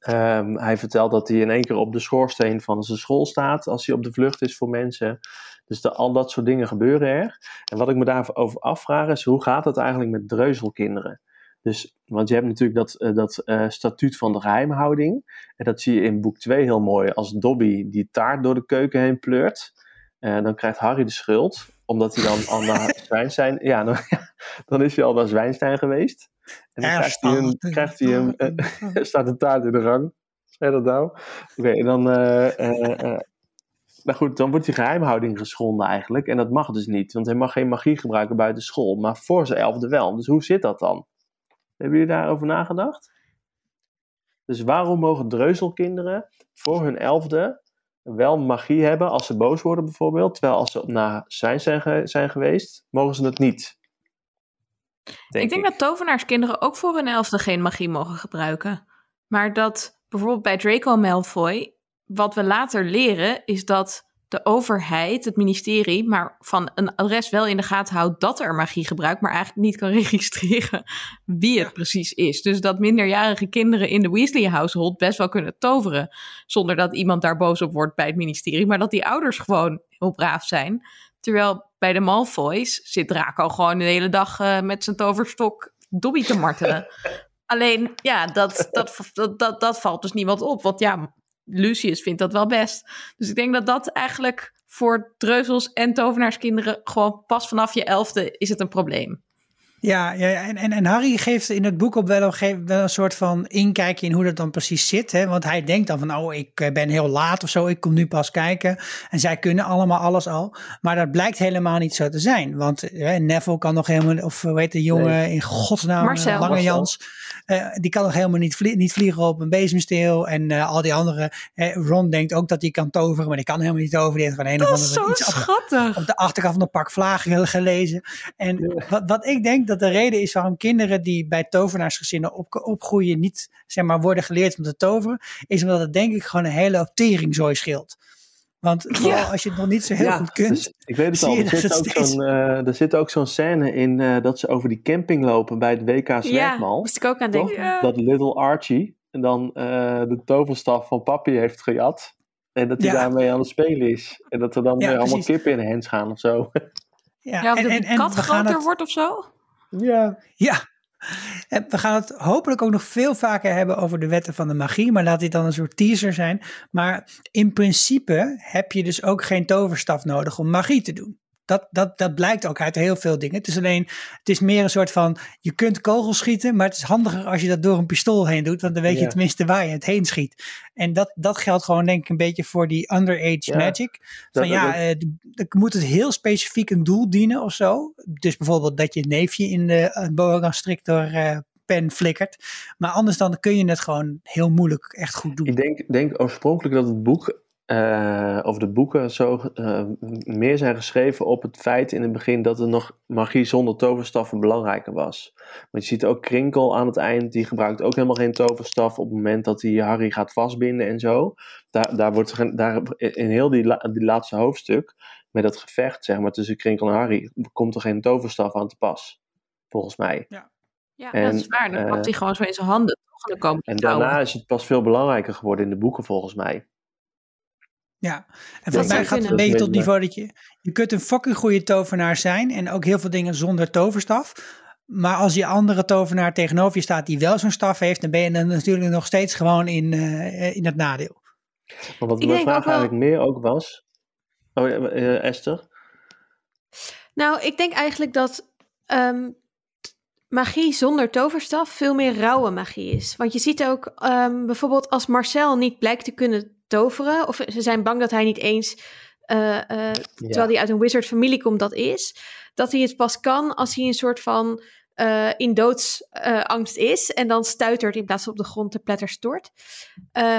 Ehm, hij vertelt dat hij in één keer op de schoorsteen van zijn school staat als hij op de vlucht is voor mensen. Dus de, al dat soort dingen gebeuren er. En wat ik me daarover afvraag is, hoe gaat het eigenlijk met dreuzelkinderen? Dus, want je hebt natuurlijk dat, eh, dat eh, statuut van de geheimhouding. En dat zie je in boek 2 heel mooi. Als Dobby die taart door de keuken heen pleurt, eh, dan krijgt Harry de schuld. Omdat hij dan al naar Zwijnstein... Ja, dan, dan is hij al naar Zwijnstein geweest. En dan krijgt hij krijgt een, een eh, er staat een taart in de rang. Zeg dat nou? Oké, en dan... eh, eh, nou goed, dan wordt die geheimhouding geschonden eigenlijk. En dat mag dus niet, want hij mag geen magie gebruiken buiten school. Maar voor zijn elfde wel. Dus hoe zit dat dan? Hebben jullie daarover nagedacht? Dus waarom mogen dreuzelkinderen voor hun elfde wel magie hebben als ze boos worden bijvoorbeeld, terwijl als ze op na zijn zijn, zijn geweest, mogen ze het niet. Ik denk dat tovenaarskinderen ook voor hun elfde geen magie mogen gebruiken. Maar dat bijvoorbeeld bij Draco Malfoy, wat we later leren, is dat de overheid, het ministerie, maar van een adres wel in de gaten houdt dat er magie gebruikt, maar eigenlijk niet kan registreren wie het precies is. Dus dat minderjarige kinderen in de Weasley household best wel kunnen toveren, zonder dat iemand daar boos op wordt bij het ministerie, maar dat die ouders gewoon heel braaf zijn. Terwijl bij de Malfoys zit Draco gewoon de hele dag eh, met zijn toverstok Dobby te martelen. Alleen, ja, dat, dat, dat, dat, dat valt dus niemand op. Want ja, Lucius vindt dat wel best. Dus ik denk dat dat eigenlijk voor dreuzels en tovenaarskinderen gewoon pas vanaf je elfde is het een probleem. Ja, ja en, en, en Harry geeft in het boek op wel, een wel een soort van inkijkje in hoe dat dan precies zit. Hè? Want hij denkt dan van, oh, ik eh, ben heel laat of zo, ik kom nu pas kijken. En zij kunnen allemaal alles al. Maar dat blijkt helemaal niet zo te zijn. Want eh, Neville kan nog helemaal, of hoe heet de jongen Nee. in godsnaam, eh, Marcel. Lange. Jans. Eh, die kan nog helemaal niet, vlie- niet vliegen op een bezemsteel. En eh, al die andere, eh, Ron denkt ook dat hij kan toveren, maar die kan helemaal niet toveren. Die heeft gewoon een of Dat is andere zo iets schattig. op de achterkant van een pak vlagen gelezen. En wat, wat ik denk dat de reden is waarom kinderen die bij tovenaarsgezinnen op, opgroeien niet zeg maar, worden geleerd om te toveren, is omdat het denk ik gewoon een hele hoop teringzooi scheelt. Want vooral als je het nog niet zo heel goed kunt. dus ik weet het zie al. Er zit, het ook steeds- zo'n, eh, er zit ook zo'n scène in eh, dat ze over die camping lopen bij het WK Ja, Zwerkbal. moest ik ook aan Toch? denken. Ja. Dat Little Archie en dan eh, de toverstaf van papi heeft gejat. En dat hij Ja. daarmee aan het spelen is. En dat er dan Ja, weer allemaal precies. kippen in de hens gaan of zo. ja, Ja, of en, de en kat groter het, wordt of zo. ja. Ja. We gaan het hopelijk ook nog veel vaker hebben over de wetten van de magie, maar laat dit dan een soort teaser zijn. Maar in principe heb je dus ook geen toverstaf nodig om magie te doen. Dat, dat, dat blijkt ook uit heel veel dingen. Het is alleen, het is meer een soort van, je kunt kogels schieten, maar het is handiger als je dat door een pistool heen doet, want dan weet je tenminste waar je het heen schiet. En dat, dat geldt gewoon denk ik een beetje voor die underage Ja. magic. Van Dat- ja, dat- eh, moet het heel specifiek een doel dienen of zo. Dus bijvoorbeeld dat je neefje in de uh, boa constrictor eh, pen flikkert. Maar anders dan kun je het gewoon heel moeilijk echt goed doen. Ik denk, denk oorspronkelijk dat het boek, eh, of de boeken zo eh, meer zijn geschreven op het feit in het begin dat er nog magie zonder toverstaffen belangrijker was. Want je ziet ook Krinkel aan het eind, die gebruikt ook helemaal geen toverstaf op het moment dat hij Harry gaat vastbinden en zo. Daar, daar wordt daar, in heel die, la- die laatste hoofdstuk, met dat gevecht zeg maar, tussen Krinkel en Harry, komt er geen toverstaf aan te pas. Volgens mij. Ja, En, dat is waar. Dan eh, pakt hij gewoon zo in zijn handen. toch? En dan daarna is het pas veel belangrijker geworden in de boeken volgens mij. Ja, en volgens mij gaat het een beetje tot het niveau dat je... Je kunt een fucking goede tovenaar zijn en ook heel veel dingen zonder toverstaf. Maar als je andere tovenaar tegenover je staat die wel zo'n staf heeft, dan ben je dan natuurlijk nog steeds gewoon in, eh, in het nadeel. Maar wat Ik mijn vraag wel- eigenlijk meer ook was. Oh, ja, eh, Esther. Nou, ik denk eigenlijk dat ehm, magie zonder toverstaf veel meer rauwe magie is. Want je ziet ook ehm, bijvoorbeeld als Marcel niet blijkt te kunnen toveren, of ze zijn bang dat hij niet eens, eh, eh, terwijl hij uit een wizard familie komt, dat is, dat hij het pas kan als hij een soort van eh, in doodsangst is en dan stuitert in plaats van op de grond te pletter stort.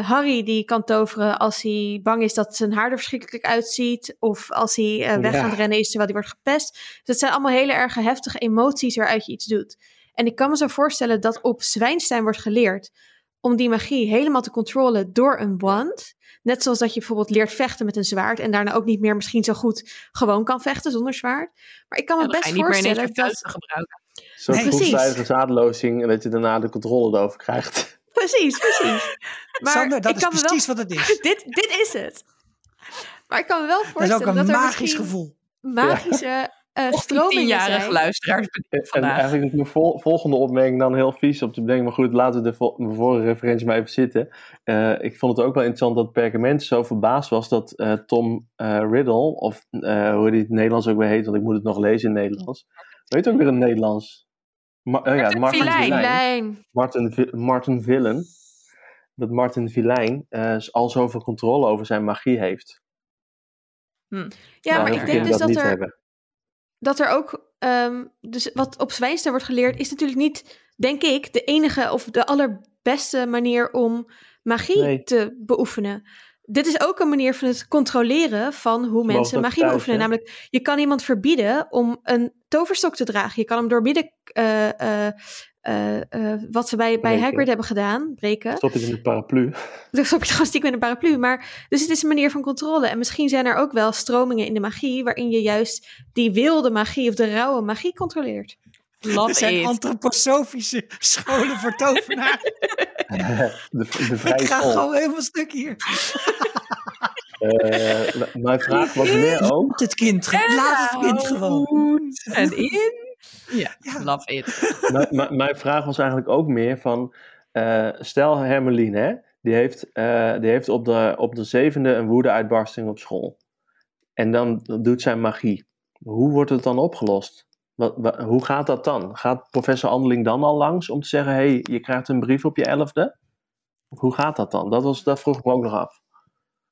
Harry die kan toveren als hij bang is dat zijn haar er verschrikkelijk uitziet. Of als hij weg Ja. aan het rennen is terwijl hij wordt gepest. Dus dat zijn allemaal hele erge heftige emoties waaruit je iets doet. En ik kan me zo voorstellen dat op Zwijnstein wordt geleerd om die magie helemaal te controleren door een wand. Net zoals dat je bijvoorbeeld leert vechten met een zwaard en daarna ook niet meer misschien zo goed gewoon kan vechten zonder zwaard. Maar ik kan me Ja, best voorstellen dat... vuisten gebruiken. Zo'n Nee, precies. vroegtijdige zaadlozing en dat je daarna de controle erover krijgt. Precies, precies. Maar Sander, dat ik is wel precies wat het is. dit, dit is het. Maar ik kan me wel Dat is voorstellen ook dat, een er magisch misschien gevoel. magische Die stromingen zijn. luisteraars En eigenlijk is mijn vol- volgende opmerking dan heel vies op te bedenken. Maar goed, laten we de vorige referentie maar even zitten. Eh, ik vond het ook wel interessant dat Perkament zo verbaasd was dat eh, Tom eh, Riddle, of eh, hoe die het Nederlands ook weer heet, want ik moet het nog lezen in het Nederlands. Weet ook weer in het Nederlands? Ma- oh ja, Martin. Lijn. Martin, Vi- Martin Villen. Dat Martin eh, al zoveel controle over zijn magie heeft. Ja, Terwijl maar ik denk dus dat niet er, hebben. Dat er ook... ehm, dus wat op Zwijnstein wordt geleerd... is natuurlijk niet, denk ik, de enige of de allerbeste manier om magie Nee. te beoefenen. dit is ook een manier van het controleren van hoe mogen mensen magie thuis, oefenen. hè? Namelijk, je kan iemand verbieden om een toverstok te dragen. Je kan hem doormidden eh, eh, eh, wat ze bij, bij. Hagrid hebben gedaan, breken. Stop het in de paraplu. Dan stop je gewoon stiekem met een paraplu. Maar, dus het is een manier van controle. En misschien zijn er ook wel stromingen in de magie... waarin je juist die wilde magie of de rauwe magie controleert. Er Love zijn it. antroposofische scholen voor tovenaar. De, Ik ga school. gewoon helemaal stuk hier. Eh, mijn vraag was meer ook. Laat het kind, laat het kind gewoon. En in. Ja, Ja. love it. mijn- vraag was eigenlijk ook meer van. eh, stel Hermeline, hè, die heeft, eh, die heeft op, de, op de zevende een woede-uitbarsting op school. En dan doet zij magie. Hoe wordt het dan opgelost? Wat, wa- hoe gaat dat dan? Gaat professor Andeling dan al langs om te zeggen: hé, hey, je krijgt een brief op je elfde? Hoe gaat dat dan? Dat, was, dat vroeg ik me ook nog af.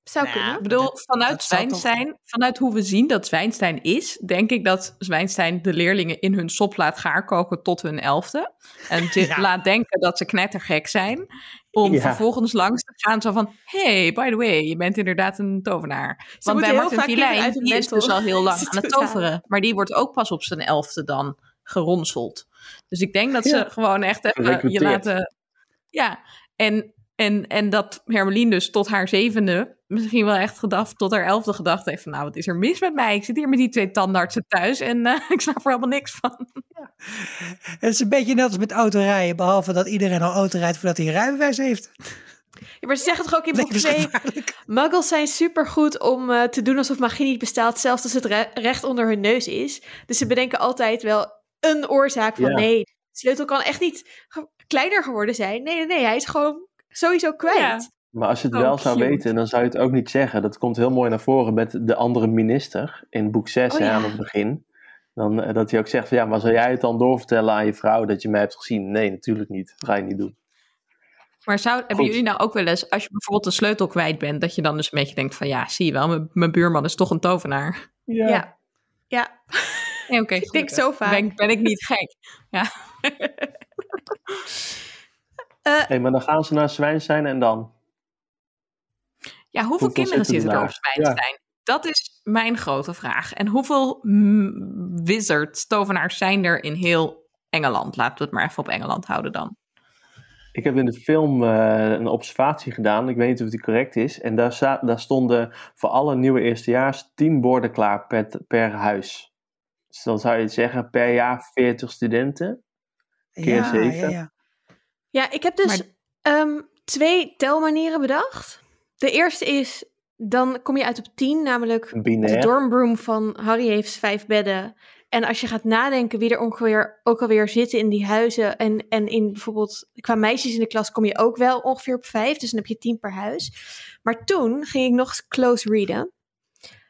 Zou Nou, kunnen. Ik bedoel, Dat- vanuit dat toch- vanuit hoe we zien dat Zwijnstein is, denk ik dat Zwijnstein de leerlingen in hun sop laat gaarkoken tot hun elfde. En Ja. laat denken dat ze knettergek zijn. Om Ja. vervolgens langs te gaan zo van, hey, by the way, je bent inderdaad een tovenaar. Want moeten bij heel Martin die is dus al heel lang aan het toveren. Maar die wordt ook pas op zijn elfde dan geronseld. Dus ik denk dat Ja. ze gewoon echt even je laten... Ja, en, en, en dat Hermelien dus tot haar zevende, misschien wel echt gedacht, tot haar elfde gedacht heeft van, nou, wat is er mis met mij? Ik zit hier met die twee tandartsen thuis en eh, ik snap er helemaal niks van. Het is een beetje net als met autorijden, behalve dat iedereen al auto rijdt voordat hij een rijbewijs heeft. Ja, maar ze zeggen toch ook in boek 2... Levensgevaarlijk. Muggles zijn supergoed om eh, te doen alsof magie niet bestaat, zelfs als het re- recht onder hun neus is. Dus ze bedenken altijd wel een oorzaak van Ja. nee, de sleutel kan echt niet kleiner geworden zijn. Nee, nee, nee, hij is gewoon sowieso kwijt. Ja. Maar als je het Oh, wel zou cute. weten, dan zou je het ook niet zeggen. Dat komt heel mooi naar voren met de andere minister in boek 6 Oh, hè, ja. aan het begin. Dan, eh, dat hij ook zegt van ja, maar zou jij het dan doorvertellen aan je vrouw dat je mij hebt gezien? Nee, natuurlijk niet. Dat ga je niet doen. Maar zou, hebben jullie nou ook wel eens, als je bijvoorbeeld een sleutel kwijt bent, dat je dan dus een beetje denkt van, ja, zie je wel, mijn- mijn buurman is toch een tovenaar. Ja. Ja. Nee, oké, Ik denk zo vaak. Ben, ben ik niet gek. Eh, Hey, maar dan gaan ze naar Zwijnstein en dan? Ja, hoeveel Hoeveel kinderen zitten er op? Zwijnstein? Dat is mijn grote vraag. En hoeveel mm, wizards, tovenaars zijn er in heel Engeland? Laten we het maar even op Engeland houden dan. Ik heb in de film eh, een observatie gedaan. Ik weet niet of die correct is. En daar, daar stonden voor alle nieuwe eerstejaars 10 borden klaar per, per huis. Dus dan zou je zeggen per jaar 40 studenten. Keer ja, zeven. Ja, ja. Ja, ik heb dus Maar- ehm, twee telmanieren bedacht. De eerste is, dan kom je uit op tien, namelijk De Binair. dormbroom van Harry heeft vijf bedden. En als je gaat nadenken wie er ongeveer ook alweer zitten in die huizen. En, en in bijvoorbeeld qua meisjes in de klas kom je ook wel ongeveer op vijf. Dus dan heb je tien per huis. Maar toen ging ik nog eens close readen.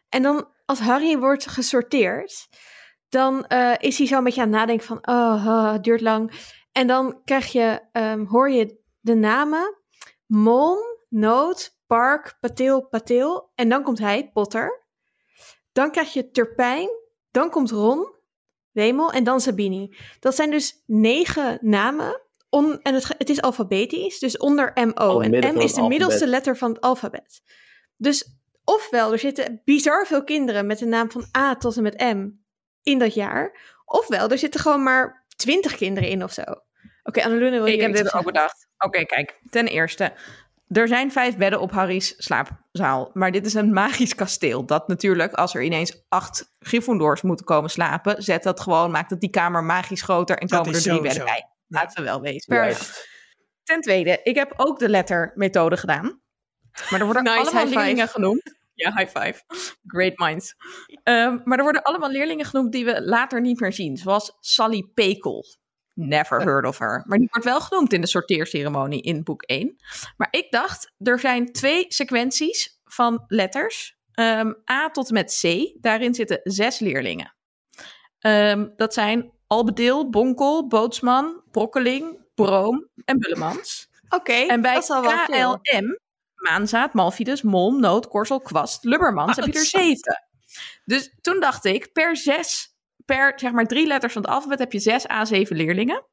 En dan als Harry wordt gesorteerd. Dan eh, is hij zo een beetje aan het nadenken van... Oh, oh, het duurt lang. En dan krijg je, ehm, hoor je de namen. Mom, Noot, Park, Patil, Patil. En dan komt hij, Potter. Dan krijg je Turpijn. Dan komt Ron, Wemel en dan Sabini. Dat zijn dus negen namen. On, en het, het is alfabetisch, dus onder MO. Oh, en M is de middelste letter van het alfabet. Dus ofwel, er zitten bizar veel kinderen met de naam van A tot en met M in dat jaar. Ofwel, er zitten gewoon maar twintig kinderen in of zo. Oké, Annelune wil je Ik heb dit op ook bedacht. Oké, kijk. Ten eerste, er zijn vijf bedden op Harry's slaapzaal. Maar dit is een magisch kasteel. Dat natuurlijk, als er ineens acht Gryffindors moeten komen slapen, zet dat gewoon, maakt het die kamer magisch groter en Dat komen er drie bedden bij. Laten we wel wezen. Juist. Ten tweede, ik heb ook de lettermethode gedaan. Maar er worden Nice, allemaal leerlingen genoemd. Ja, high five. Great minds. Ehm, maar er worden allemaal leerlingen genoemd die we later niet meer zien. Zoals Sally Pekel. Never heard of her. Maar die wordt wel genoemd in de sorteerceremonie in boek 1. Maar ik dacht, er zijn twee sequenties van letters. Ehm, A tot en met C. Daarin zitten zes leerlingen. Ehm, dat zijn Albedeel, Bonkel, Bootsman, Brokkeling, Broom en Bullemans. Oké, En bij. KLM, Maanzaad, Malfides, Molm, Noot, Korsel, Kwast, Lubbermans, heb je er zeven. Dus toen dacht ik, per zes, per zeg maar drie letters van het alfabet heb je zes A7 leerlingen.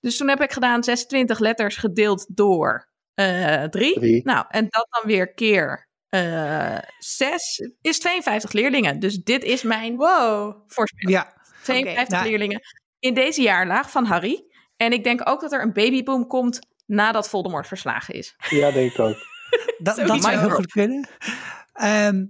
Dus toen heb ik gedaan 26 letters gedeeld door eh drie. Drie. Nou, en dat dan weer keer eh, zes is 52 leerlingen. Dus dit is mijn Wow. voorspelling. Ja, 52 Nou- leerlingen in deze jaarlaag van Harry. En ik denk ook dat er een babyboom komt nadat Voldemort verslagen is. Ja, denk ik ook. dat, dat zou heel goed kunnen. Ehm,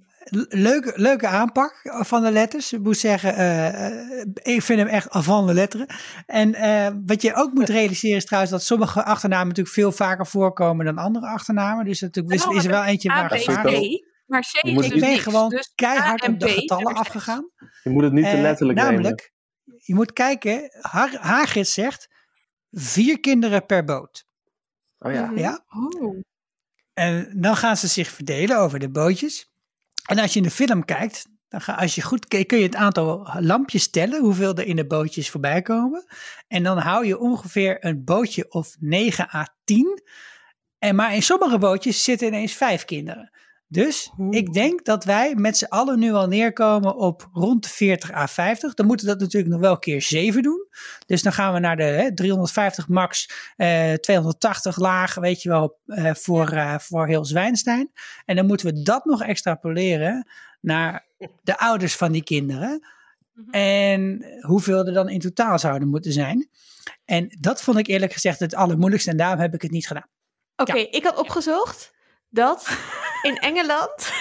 leuke, leuke aanpak van de letters. Ik moet zeggen, eh, eh, ik vind hem echt van de letteren. En eh, wat je ook moet realiseren is trouwens dat sommige achternamen natuurlijk veel vaker voorkomen dan andere achternamen. Dus natuurlijk is, is er wel eentje waar gevaar. Maar C is Ik dus niks. gewoon Dus keihard op de getallen afgegaan. Je moet het niet te letterlijk nemen. namelijk, je moet kijken, Hagrid zegt vier kinderen per boot. Oh ja. Mhm. Ja? Oh. En dan gaan ze zich verdelen over de bootjes. En als je in de film kijkt, dan ga, als je goed kijkt, kun je het aantal lampjes tellen, hoeveel er in de bootjes voorbij komen. En dan hou je ongeveer een bootje of 9 à 10. En maar in sommige bootjes zitten ineens vijf kinderen. Dus ik denk dat wij met z'n allen nu al neerkomen op rond de 40 à 50. Dan moeten we dat natuurlijk nog wel keer 7 doen. Dus dan gaan we naar de hè, 350 max, eh, 280 laag, weet je wel, eh, voor, eh, voor heel Zwijnstein. En dan moeten we dat nog extrapoleren naar de ouders van die kinderen. Mhm. En hoeveel er dan in totaal zouden moeten zijn. En dat vond ik eerlijk gezegd het allermoeilijkste en daarom heb ik het niet gedaan. Oké, ik had opgezocht dat in Engeland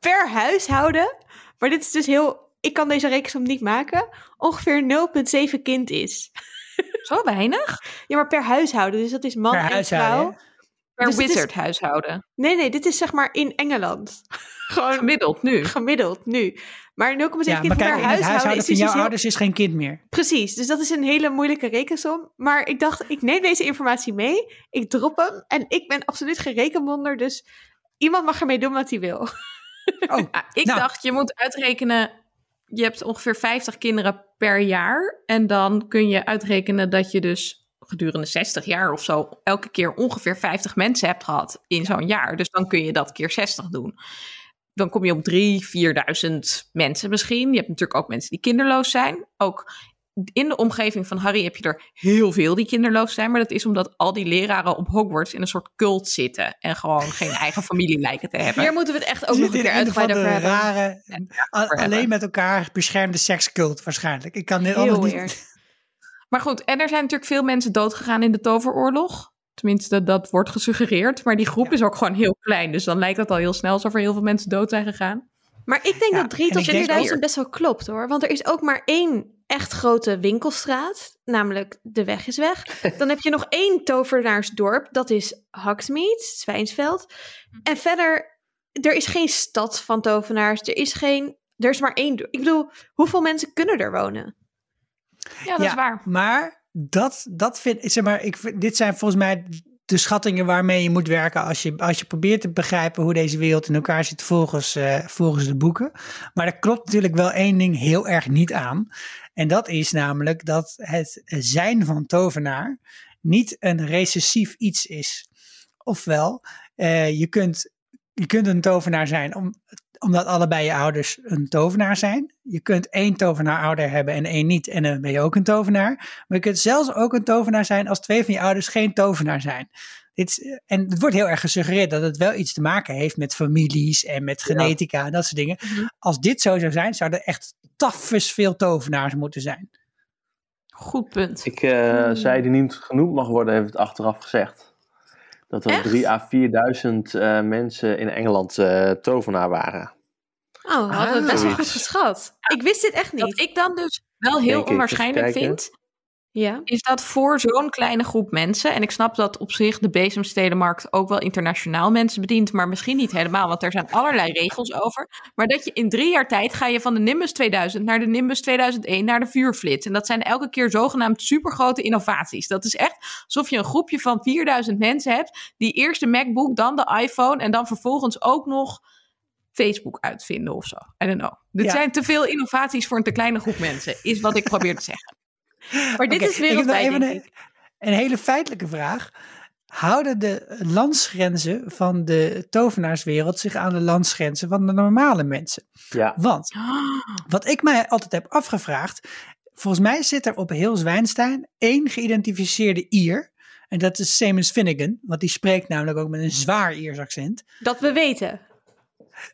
per huishouden, maar dit is dus heel, ik kan deze rekensom niet maken, ongeveer 0,7 kind is. Zo weinig? Ja, maar per huishouden, dus dat is man Per en vrouw. hè? Per Dus het is- wizard huishouden. Nee, nee, dit is zeg maar in Engeland. Gewoon Gemiddeld nu. gemiddeld nu. Maar 0,7 Ja, kind maar kijk, per in het huishouden huishouden is van dus jouw heel- ouders is geen kind meer. Precies, dus dat is een hele moeilijke rekensom. Maar ik dacht, ik neem deze informatie mee, ik drop hem en ik ben absoluut geen rekenwonder, dus iemand mag ermee doen wat hij wil. Oh, Ja, ik Nou. dacht, je moet uitrekenen, je hebt ongeveer 50 kinderen per jaar. En dan kun je uitrekenen dat je dus gedurende 60 jaar of zo elke keer ongeveer 50 mensen hebt gehad in zo'n jaar. Dus dan kun je dat keer 60 doen. Dan kom je op 3.000, 4.000 mensen misschien. Je hebt natuurlijk ook mensen die kinderloos zijn. Ook in de omgeving van Harry heb je er heel veel die kinderloos zijn. Maar dat is omdat al die leraren op Hogwarts in een soort cult zitten. En gewoon geen eigen familie lijken te hebben. Hier moeten we het echt ook Zit nog een in keer uitgebreid over hebben. rare, alleen hebben. met elkaar beschermde sekscult waarschijnlijk. Ik kan dit allemaal niet... Maar goed, en er zijn natuurlijk veel mensen doodgegaan in de toveroorlog. Tenminste, dat wordt gesuggereerd. Maar die groep is ook gewoon heel klein. Dus dan lijkt het al heel snel alsof er heel veel mensen dood zijn gegaan. Maar ik denk Ja, dat 3 en tot ik denk 4000 ook- best wel klopt hoor. Want er is ook maar één echt grote winkelstraat, namelijk de weg is weg. Dan heb je nog één tovenaarsdorp, dat is Hogsmeade, Zwijnsveld. En verder, er is geen stad van tovenaars, er is geen, er is maar één. Ik bedoel, hoeveel mensen kunnen er wonen? Ja, dat is waar. Maar dat, dat vind zeg maar, ik, dit zijn volgens mij de schattingen waarmee je moet werken als je, als je probeert te begrijpen hoe deze wereld in elkaar zit volgens, eh, volgens de boeken. Maar er klopt natuurlijk wel één ding heel erg niet aan. En dat is namelijk dat het zijn van tovenaar niet een recessief iets is. Ofwel, eh, je, kunt, je kunt een tovenaar zijn om, omdat allebei je ouders een tovenaar zijn. Je kunt één tovenaar-ouder hebben en één niet. En dan ben je ook een tovenaar. Maar je kunt zelfs ook een tovenaar zijn als twee van je ouders geen tovenaar zijn. Dit is, en het wordt heel erg gesuggereerd dat het wel iets te maken heeft met families en met genetica en dat soort dingen. Mhm. Als dit zo zou zijn, zouden er echt taffes veel tovenaars moeten zijn. Goed punt. Ik eh, Hmm. zei die niet genoemd mag worden, heeft het achteraf gezegd. Dat er Echt? 3 à 4.000 eh, mensen in Engeland eh, tovenaar waren. Oh, we hadden het best wel goed geschat. Ik wist dit echt Wat niet. ik dan dus wel heel Denk onwaarschijnlijk vind, Ja. is dat voor zo'n kleine groep mensen, en ik snap dat op zich de bezemstedenmarkt ook wel internationaal mensen bedient, maar misschien niet helemaal, want er zijn allerlei regels over. Maar dat je in drie jaar tijd ga je van de Nimbus 2000 naar de Nimbus 2001 naar de vuurflits. En dat zijn elke keer zogenaamd supergrote innovaties. Dat is echt alsof je een groepje van 4000 mensen hebt, die eerst de MacBook, dan de iPhone en dan vervolgens ook nog Facebook uitvinden of zo. I don't know. Dit Ja. zijn te veel innovaties voor een te kleine groep mensen, is wat ik probeer te zeggen. Maar dit is ik heb nog wereldwijd, even een, hele feitelijke vraag. Houden de landsgrenzen van de tovenaarswereld zich aan de landsgrenzen van de normale mensen? Ja, Want wat ik mij altijd heb afgevraagd, volgens mij zit er op heel Zwijnstein één geïdentificeerde Ier. En dat is Seamus Finnegan, want die spreekt namelijk ook met een zwaar Iers accent. Dat we weten.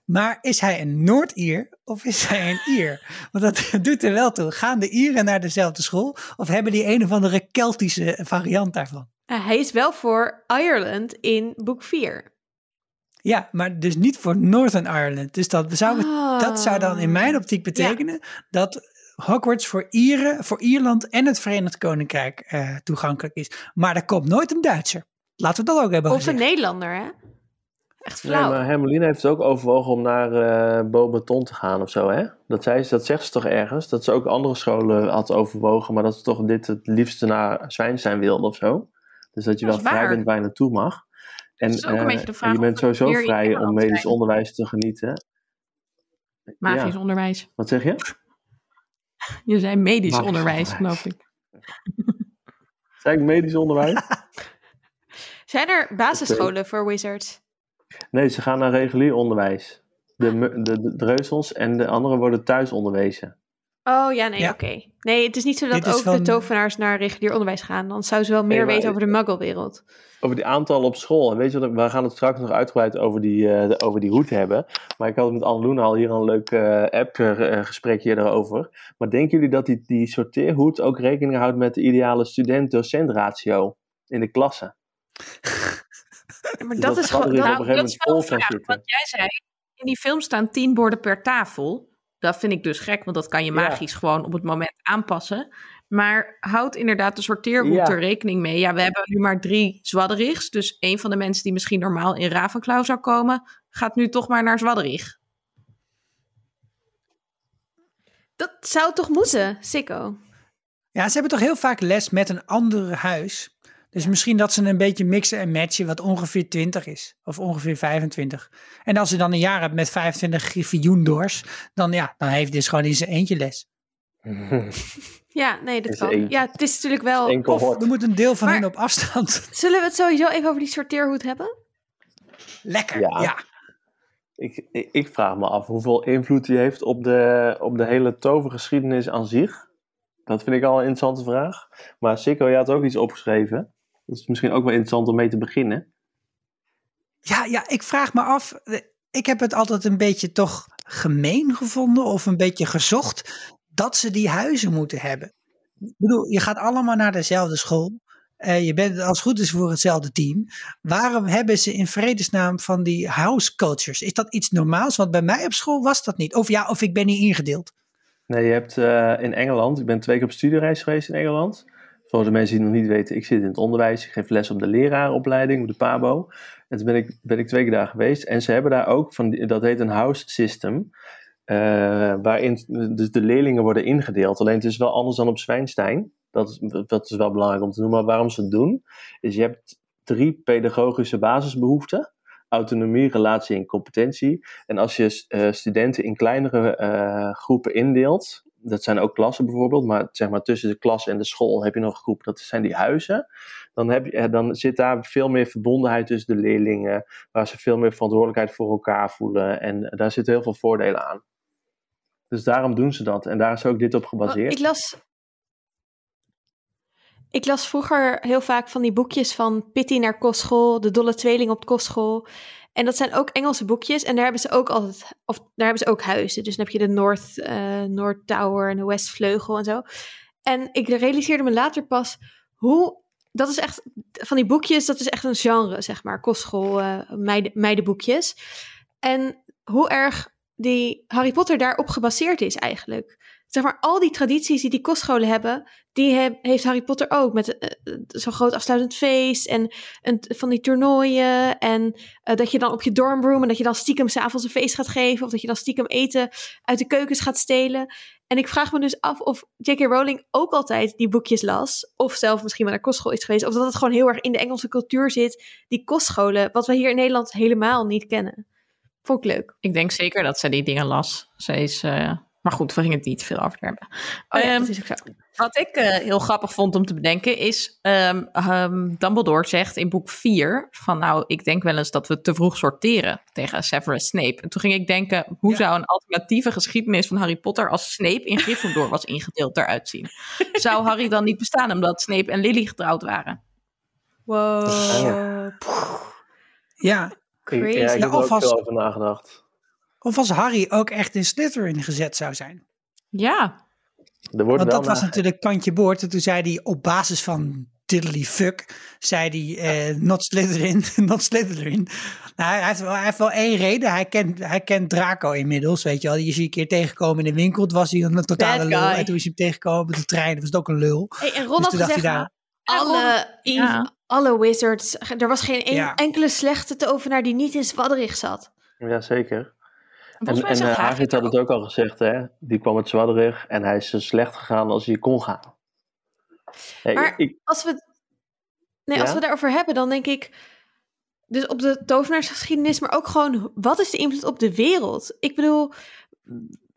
Maar is hij een Noord-Ier of is hij een Ier? Want dat doet er wel toe. Gaan de Ieren naar dezelfde school of hebben die een of andere Keltische variant daarvan? Uh, hij is wel voor Ireland in boek 4. Ja, maar dus niet voor Northern Ireland. Dus dat zou, Oh. dat zou dan in mijn optiek betekenen dat Hogwarts voor Ieren, voor Ierland en het Verenigd Koninkrijk eh, toegankelijk is. Maar er komt nooit een Duitser. Laten we dat ook hebben Of een. Nederlander, hè? Echt Nee, flauw. maar Hermeline heeft het ook overwogen om naar eh Beaubaton te gaan of zo, hè? Dat, zei ze, dat zegt ze toch ergens? Dat ze ook andere scholen had overwogen, maar dat ze toch dit het liefste naar Zwijnstein wilde of zo. Dus dat je Dat wel vrij bent waar je naartoe mag. En is ook een eh, beetje de vraag je bent sowieso vrij om medisch zijn. onderwijs te genieten. Magisch Ja. onderwijs. Wat zeg je? Je zei medisch Magisch onderwijs, onderwijs. geloof ik. Zei ik medisch onderwijs? Zijn er basisscholen voor wizards? Nee, ze gaan naar regulier onderwijs. De, de, de dreuzels en de anderen worden thuis onderwezen. Oh ja, nee, Ja. oké. Nee, het is niet zo dat ook de tovenaars naar regulier onderwijs gaan. Dan zou ze wel meer Nee, maar- weten over de muggelwereld. over die aantallen op school. En weet je wat, we gaan het straks nog uitgebreid over die, eh, de- over die hoed hebben. Maar ik had met Anneloen al hier een leuk eh app-gesprekje erover. Maar denken jullie dat die, die sorteerhoed ook rekening houdt met de ideale student-docent ratio in de klasse? Maar Dus dat, dat is gewoon... Sladderik dat- op een gegeven is moment wel vol gaan. Want jij zei, in die film staan tien borden per tafel. Dat vind ik dus gek, want dat kan je Ja. magisch gewoon op het moment aanpassen. Maar houdt inderdaad de Ja. er rekening mee. Ja, we hebben nu maar drie zwadderigs. Dus een van de mensen die misschien normaal in Ravenclaw zou komen... gaat nu toch maar naar zwadderig. dat zou toch moeten, Sikko? Ja, ze hebben toch heel vaak les met een ander huis. Dus misschien dat ze een beetje mixen en matchen wat ongeveer 20 is. Of ongeveer 25. En als ze dan een jaar hebt met 25 Gryffindors, dan ja, dan heeft dus gewoon in zijn eentje les. Ja, nee, dat Is kan. Ja, het is natuurlijk wel... Of er moet een deel van Maar- hun op afstand. Zullen we het sowieso even over die sorteerhoed hebben? Lekker, Ja. ja. Ik, ik, ik vraag me af hoeveel invloed die heeft op de, op de hele tovergeschiedenis aan zich. Dat vind ik al een interessante vraag. Maar Sikko, je had ook iets opgeschreven. Dat is misschien ook wel interessant om mee te beginnen. Ja, ja, ik vraag me af. eh, Ik heb het altijd een beetje toch gemeen gevonden of een beetje gezocht dat ze die huizen moeten hebben. Ik bedoel, je gaat allemaal naar dezelfde school. Eh, je bent als het goed is voor hetzelfde team. Waarom hebben ze in vredesnaam van die house cultures? Is dat iets normaals? Want bij mij op school was dat niet. Of ja, of ik ben niet ingedeeld. Nee, je hebt eh, in Engeland, ik ben twee keer op studiereis geweest in Engeland. Voor de mensen die nog niet weten, ik zit in het onderwijs. Ik geef les op de leraaropleiding, op de PABO. En toen ben ik, ben ik twee keer daar geweest. En ze hebben daar ook, van dat heet een house system. eh, waarin dus de leerlingen worden ingedeeld. Alleen het is wel anders dan op Zwijnstein. Dat is, dat is wel belangrijk om te noemen. Maar waarom ze het doen, is je hebt drie pedagogische basisbehoeften. Autonomie, relatie en competentie. En als je eh, studenten in kleinere eh, groepen indeelt, dat zijn ook klassen bijvoorbeeld, maar zeg maar tussen de klas en de school heb je nog een groep, dat zijn die huizen. Dan, heb je, eh, dan zit daar veel meer verbondenheid tussen de leerlingen, waar ze veel meer verantwoordelijkheid voor elkaar voelen. En daar zitten heel veel voordelen aan. Dus daarom doen ze dat. En daar is ook dit op gebaseerd. Ik las... Ik las vroeger heel vaak van die boekjes van Pitty naar kostschool, de dolle tweeling op kostschool. En dat zijn ook Engelse boekjes. En daar hebben ze ook altijd, of daar hebben ze ook huizen. Dus dan heb je de North, eh, North Tower en de West Vleugel en zo. En ik realiseerde me later pas hoe. Dat is echt, van die boekjes, dat is echt een genre, zeg maar. Kostschool, eh meiden, meidenboekjes. En hoe erg die Harry Potter daarop gebaseerd is eigenlijk. Zeg maar, al die tradities die die kostscholen hebben, die heeft Harry Potter ook. Met eh, eh, zo'n groot afsluitend feest en van die toernooien. En eh, dat je dan op je dormroom en dat je dan stiekem s'avonds een feest gaat geven. Of dat je dan stiekem eten uit de keukens gaat stelen. En ik vraag me dus af of J.K. Rowling ook altijd die boekjes las. Of zelf misschien wel naar kostschool is geweest. Of dat het gewoon heel erg in de Engelse cultuur zit. Die kostscholen, wat we hier in Nederland helemaal niet kennen. Vond ik leuk. Ik denk zeker dat zij die dingen las. Ze is, maar goed, we gingen het niet veel over hebben. Oh ja, Ehm, dat is ook zo. Wat ik eh, heel grappig vond om te bedenken is, ehm, ehm, Dumbledore zegt in boek 4 van nou, ik denk wel eens dat we te vroeg sorteren tegen Severus Snape. En toen ging ik denken, hoe Ja. zou een alternatieve geschiedenis van Harry Potter als Snape in Gryffindor was ingedeeld eruit zien? Zou Harry dan niet bestaan omdat Snape en Lily getrouwd waren? Wow. Ja. Ja, Ik, Crazy. ja, ik heb er ook alvast- veel over nagedacht. Of als Harry ook echt in Slytherin gezet zou zijn. Ja, Er wordt Want wel dat was na- natuurlijk kantje boord. En toen zei hij op basis van diddly fuck, zei hij eh, not Slytherin, not Slytherin. Nou, hij, heeft wel, hij heeft wel één reden. Hij kent, hij kent Draco inmiddels, weet je wel. Die is hij een keer tegengekomen in de winkel. Het was hij een totale lul. En toen is hij hem tegengekomen op de trein. Dat was het ook een lul. Hey, en Ron Dus had toen dacht gezegd, hij daar- alle, Ja. alle wizards, er was geen Ja. enkele slechte tovenaar die niet in Zwadderig zat. Ja, zeker. volgens En, en eh, Hagrid had het ook al gezegd, hè? Die kwam uit Zwadderig en hij is zo slecht gegaan als hij kon gaan. Hey, Maar- ik, Als we, nee, Ja? als we daarover hebben, dan denk ik... Dus op de tovenaarsgeschiedenis, maar ook gewoon... Wat is de invloed op de wereld? Ik bedoel...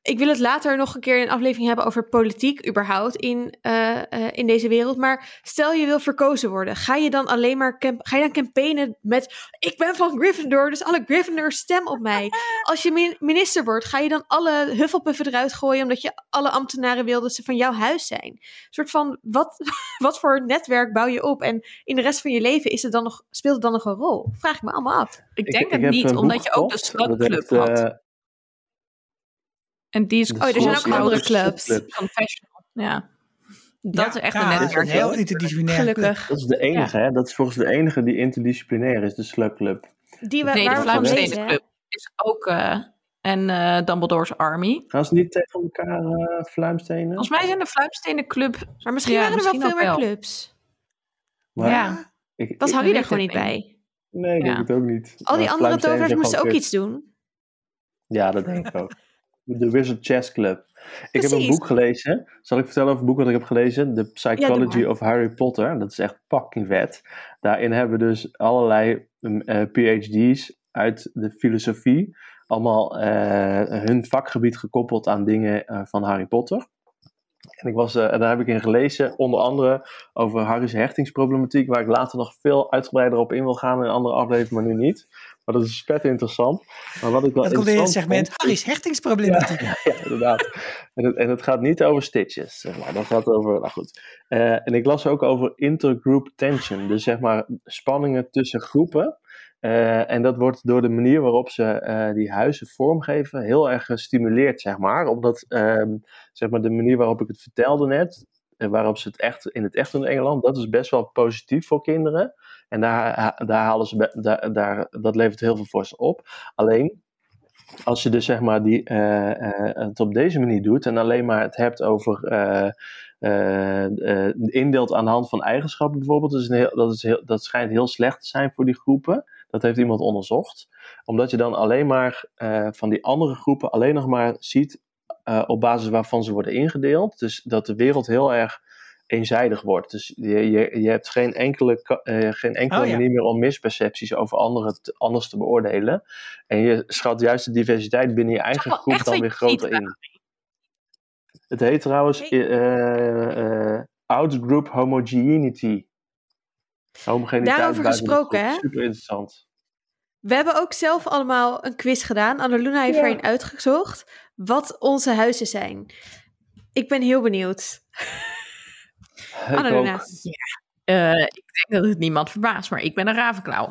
Ik wil het later nog een keer in een aflevering hebben over politiek überhaupt in, eh, eh, in deze wereld. Maar stel je wil verkozen worden, ga je dan alleen maar camp- ga je dan campaignen met ik ben van Gryffindor, dus alle Gryffindors stem op mij. Als je min- minister wordt, ga je dan alle Hufflepuffen eruit gooien omdat je alle ambtenaren wil dat ze van jouw huis zijn. Een soort van wat, wat voor netwerk bouw je op en in de rest van je leven is het dan nog, speelt het dan nog een rol? Vraag ik me allemaal af. Ik denk ik het niet, omdat je ook de gekocht. Dat Slug Club heeft, had. En die is Oh, er zijn ook andere Club. clubs. Club. Confessional. Ja. Dat Ja, is echt ja, een is netwerk. een heel interdisciplinair. club. Gelukkig. Dat is de enige, hè? Dat is volgens de enige die interdisciplinair is, de Slug Club. Die we, Nee, de van is ook... eh, en eh, Dumbledore's Army. Gaan ze niet tegen elkaar eh fluimstenen? Volgens mij zijn de Fluimstenen Club... Maar misschien Ja, waren er wel misschien veel ook meer wel. clubs. Maar ja. ik, Was ik- Harry er gewoon niet bij? Nee, ik denk het ook niet. Al die Maar andere tovenaars moesten ook iets doen. Ja, dat denk ik ook. De Wizard Chess Club. Ik heb een boek gelezen. Zal ik vertellen over het boek wat ik heb gelezen? The Psychology of Harry Potter. Dat is echt fucking vet. Daarin hebben dus allerlei mm, eh, PhD's uit de filosofie. Allemaal eh, hun vakgebied gekoppeld aan dingen eh, van Harry Potter. En ik was, daar heb ik in gelezen, onder andere over Harry's hechtingsproblematiek, waar ik later nog veel uitgebreider op in wil gaan in een andere aflevering, maar nu niet. Maar dat is vet interessant. Maar wat ik wel Dat komt in het segment vond- Harry's hechtingsproblematiek. ja, inderdaad. En het, en het gaat niet over stitches, zeg maar. Dat gaat over, nou goed. Eh, en ik las ook over intergroup tension. Dus zeg maar spanningen tussen groepen. Eh, en dat wordt door de manier waarop ze eh, die huizen vormgeven heel erg gestimuleerd, zeg maar. Omdat, ehm, zeg maar, de manier waarop ik het vertelde net, waarop ze het echt in het echt doen in Engeland, dat is best wel positief voor kinderen. En daar, daar halen ze, daar, dat levert heel veel voor ze op. Alleen, als je dus zeg maar die, eh, eh, het op deze manier doet en alleen maar het hebt over eh, indeelt aan de hand van eigenschappen bijvoorbeeld, dat, is dat, is heel, dat schijnt heel slecht te zijn voor die groepen. Dat heeft iemand onderzocht. Omdat je dan alleen maar van die andere groepen alleen nog maar ziet op basis waarvan ze worden ingedeeld. Dus dat de wereld heel erg eenzijdig wordt. Dus je, je, je hebt geen enkele, eh, geen enkele Oh ja. manier meer om mispercepties over anderen te- anders te beoordelen. En je schat juist de diversiteit binnen je eigen wel groep dan weer groter in. Het heet trouwens Hey. eh, Outgroup Homogeneity. Homogeniteit Daarover gesproken, hè? Super interessant. We hebben ook zelf allemaal een quiz gedaan. Annaluna heeft Ja. erin uitgezocht wat onze huizen zijn. Ik ben heel benieuwd. Ook. Eh, ik denk dat het niemand verbaast, maar ik ben een ravenklauw.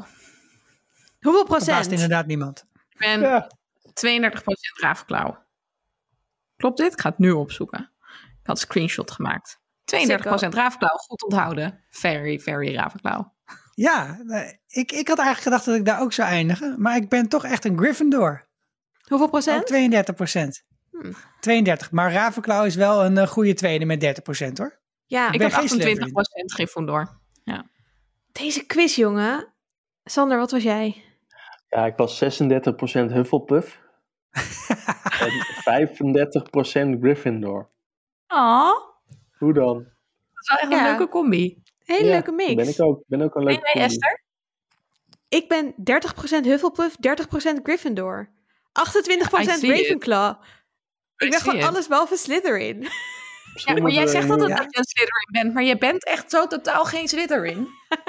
hoeveel Verbaast procent? inderdaad niemand. Ik ben Ja. 32% ravenklauw. Klopt dit? Ik ga het nu opzoeken. Ik had een screenshot gemaakt. 32% ravenklauw, goed onthouden. Very, very ravenklauw. Ja, ik, ik had eigenlijk gedacht dat ik daar ook zou eindigen. Maar ik ben toch echt een Gryffindor. Hoeveel Ook procent? 32 procent. Hm. 32. Maar Ravenclaw is wel een eh, goede tweede met 30 procent hoor. Ja, Ik ben heb geen 28% Gryffindor. deze quiz, jongen. Sander, wat was jij? Ja, ik was 36% Hufflepuff. en 35% Gryffindor. Oh, Hoe dan? dat is wel echt Ja. een leuke combi. Hele Ja, leuke mix. Ben ik ook. Ben ook een Nee, leuke nee, combi. Esther? Ik ben 30% Hufflepuff, 30% Gryffindor. 28% I see it. Ravenclaw. Ik ben gewoon it. alles behalve Slytherin. Ja, maar jij zegt altijd Ja. dat je een Slytherin bent, maar je bent echt zo totaal geen Slytherin.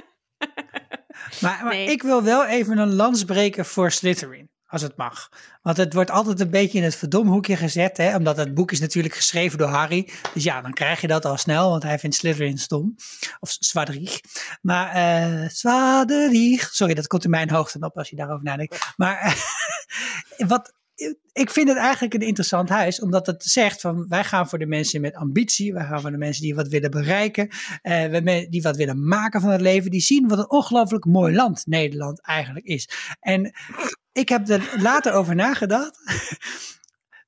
Maar, maar Nee. ik wil wel even een lans breken voor Slytherin. Als het mag. Want het wordt altijd een beetje in het verdomhoekje gezet. Hè? Omdat het boek is natuurlijk geschreven door Harry. Dus ja, dan krijg je dat al snel. Want hij vindt Slytherin stom. Of Zwaderig. Maar eh Zwaderig. Sorry, dat komt in mijn hoogte op als je daarover nadenkt. Maar eh, wat ik vind het eigenlijk een interessant huis, omdat het zegt van wij gaan voor de mensen met ambitie, wij gaan voor de mensen die wat willen bereiken, eh, die wat willen maken van het leven, die zien wat een ongelooflijk mooi land Nederland eigenlijk is. En ik heb er later over nagedacht.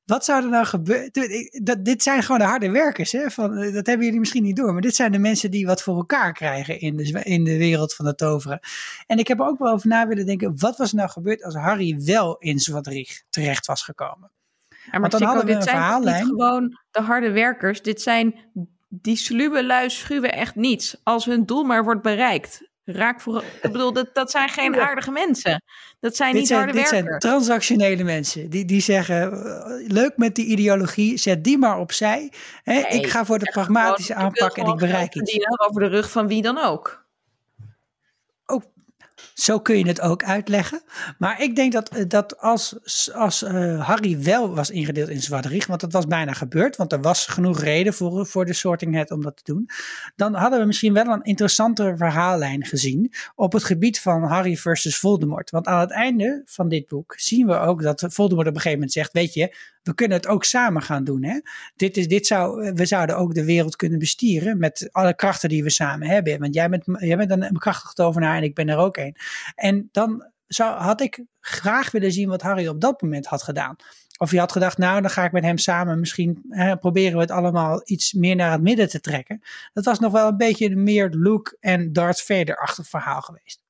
Wat zou er nou gebeuren? Dit zijn gewoon de harde werkers. Hè? Van, eh, dat hebben jullie misschien niet door. Maar dit zijn de mensen die wat voor elkaar krijgen in de, in de wereld van het toveren. En ik heb er ook wel over na willen denken. Wat was er nou gebeurd als Harry wel in Zwadrig terecht was gekomen? Ja, maar dan hadden we dit een zijn verhaallijn. niet gewoon de harde werkers. Dit zijn die sluwe lui schuwen echt niets. Als hun doel maar wordt bereikt. Raak voor, ik bedoel, dat, dat zijn geen aardige mensen. Dat zijn niet harde dit werkers. Dit zijn transactionele mensen. Die, die zeggen, eh, leuk met die ideologie, zet die maar opzij. Hè? ik ga voor de pragmatische aanpak en ik bereik iets. Over de rug van wie dan ook. Zo kun je het ook uitleggen. Maar ik denk dat, eh, dat als, als uh, Harry wel was ingedeeld in Zwadrig, want dat was bijna gebeurd, want er was genoeg reden voor, voor de Sorting Hat om dat te doen, dan hadden we misschien wel een interessantere verhaallijn gezien op het gebied van Harry versus Voldemort. Want aan het einde van dit boek zien we ook dat Voldemort op een gegeven moment zegt, weet je, we kunnen het ook samen gaan doen. Hè? Dit is, dit zou, we zouden ook de wereld kunnen bestieren met alle krachten die we samen hebben. Want jij bent, jij bent een krachtig tovenaar en ik ben er ook een. En dan zou, had ik graag willen zien wat Harry op dat moment had gedaan. Of je had gedacht, nou dan ga ik met hem samen misschien hè, proberen we het allemaal iets meer naar het midden te trekken. Dat was nog wel een beetje meer Luke en Darth Vader-achtig verhaal geweest.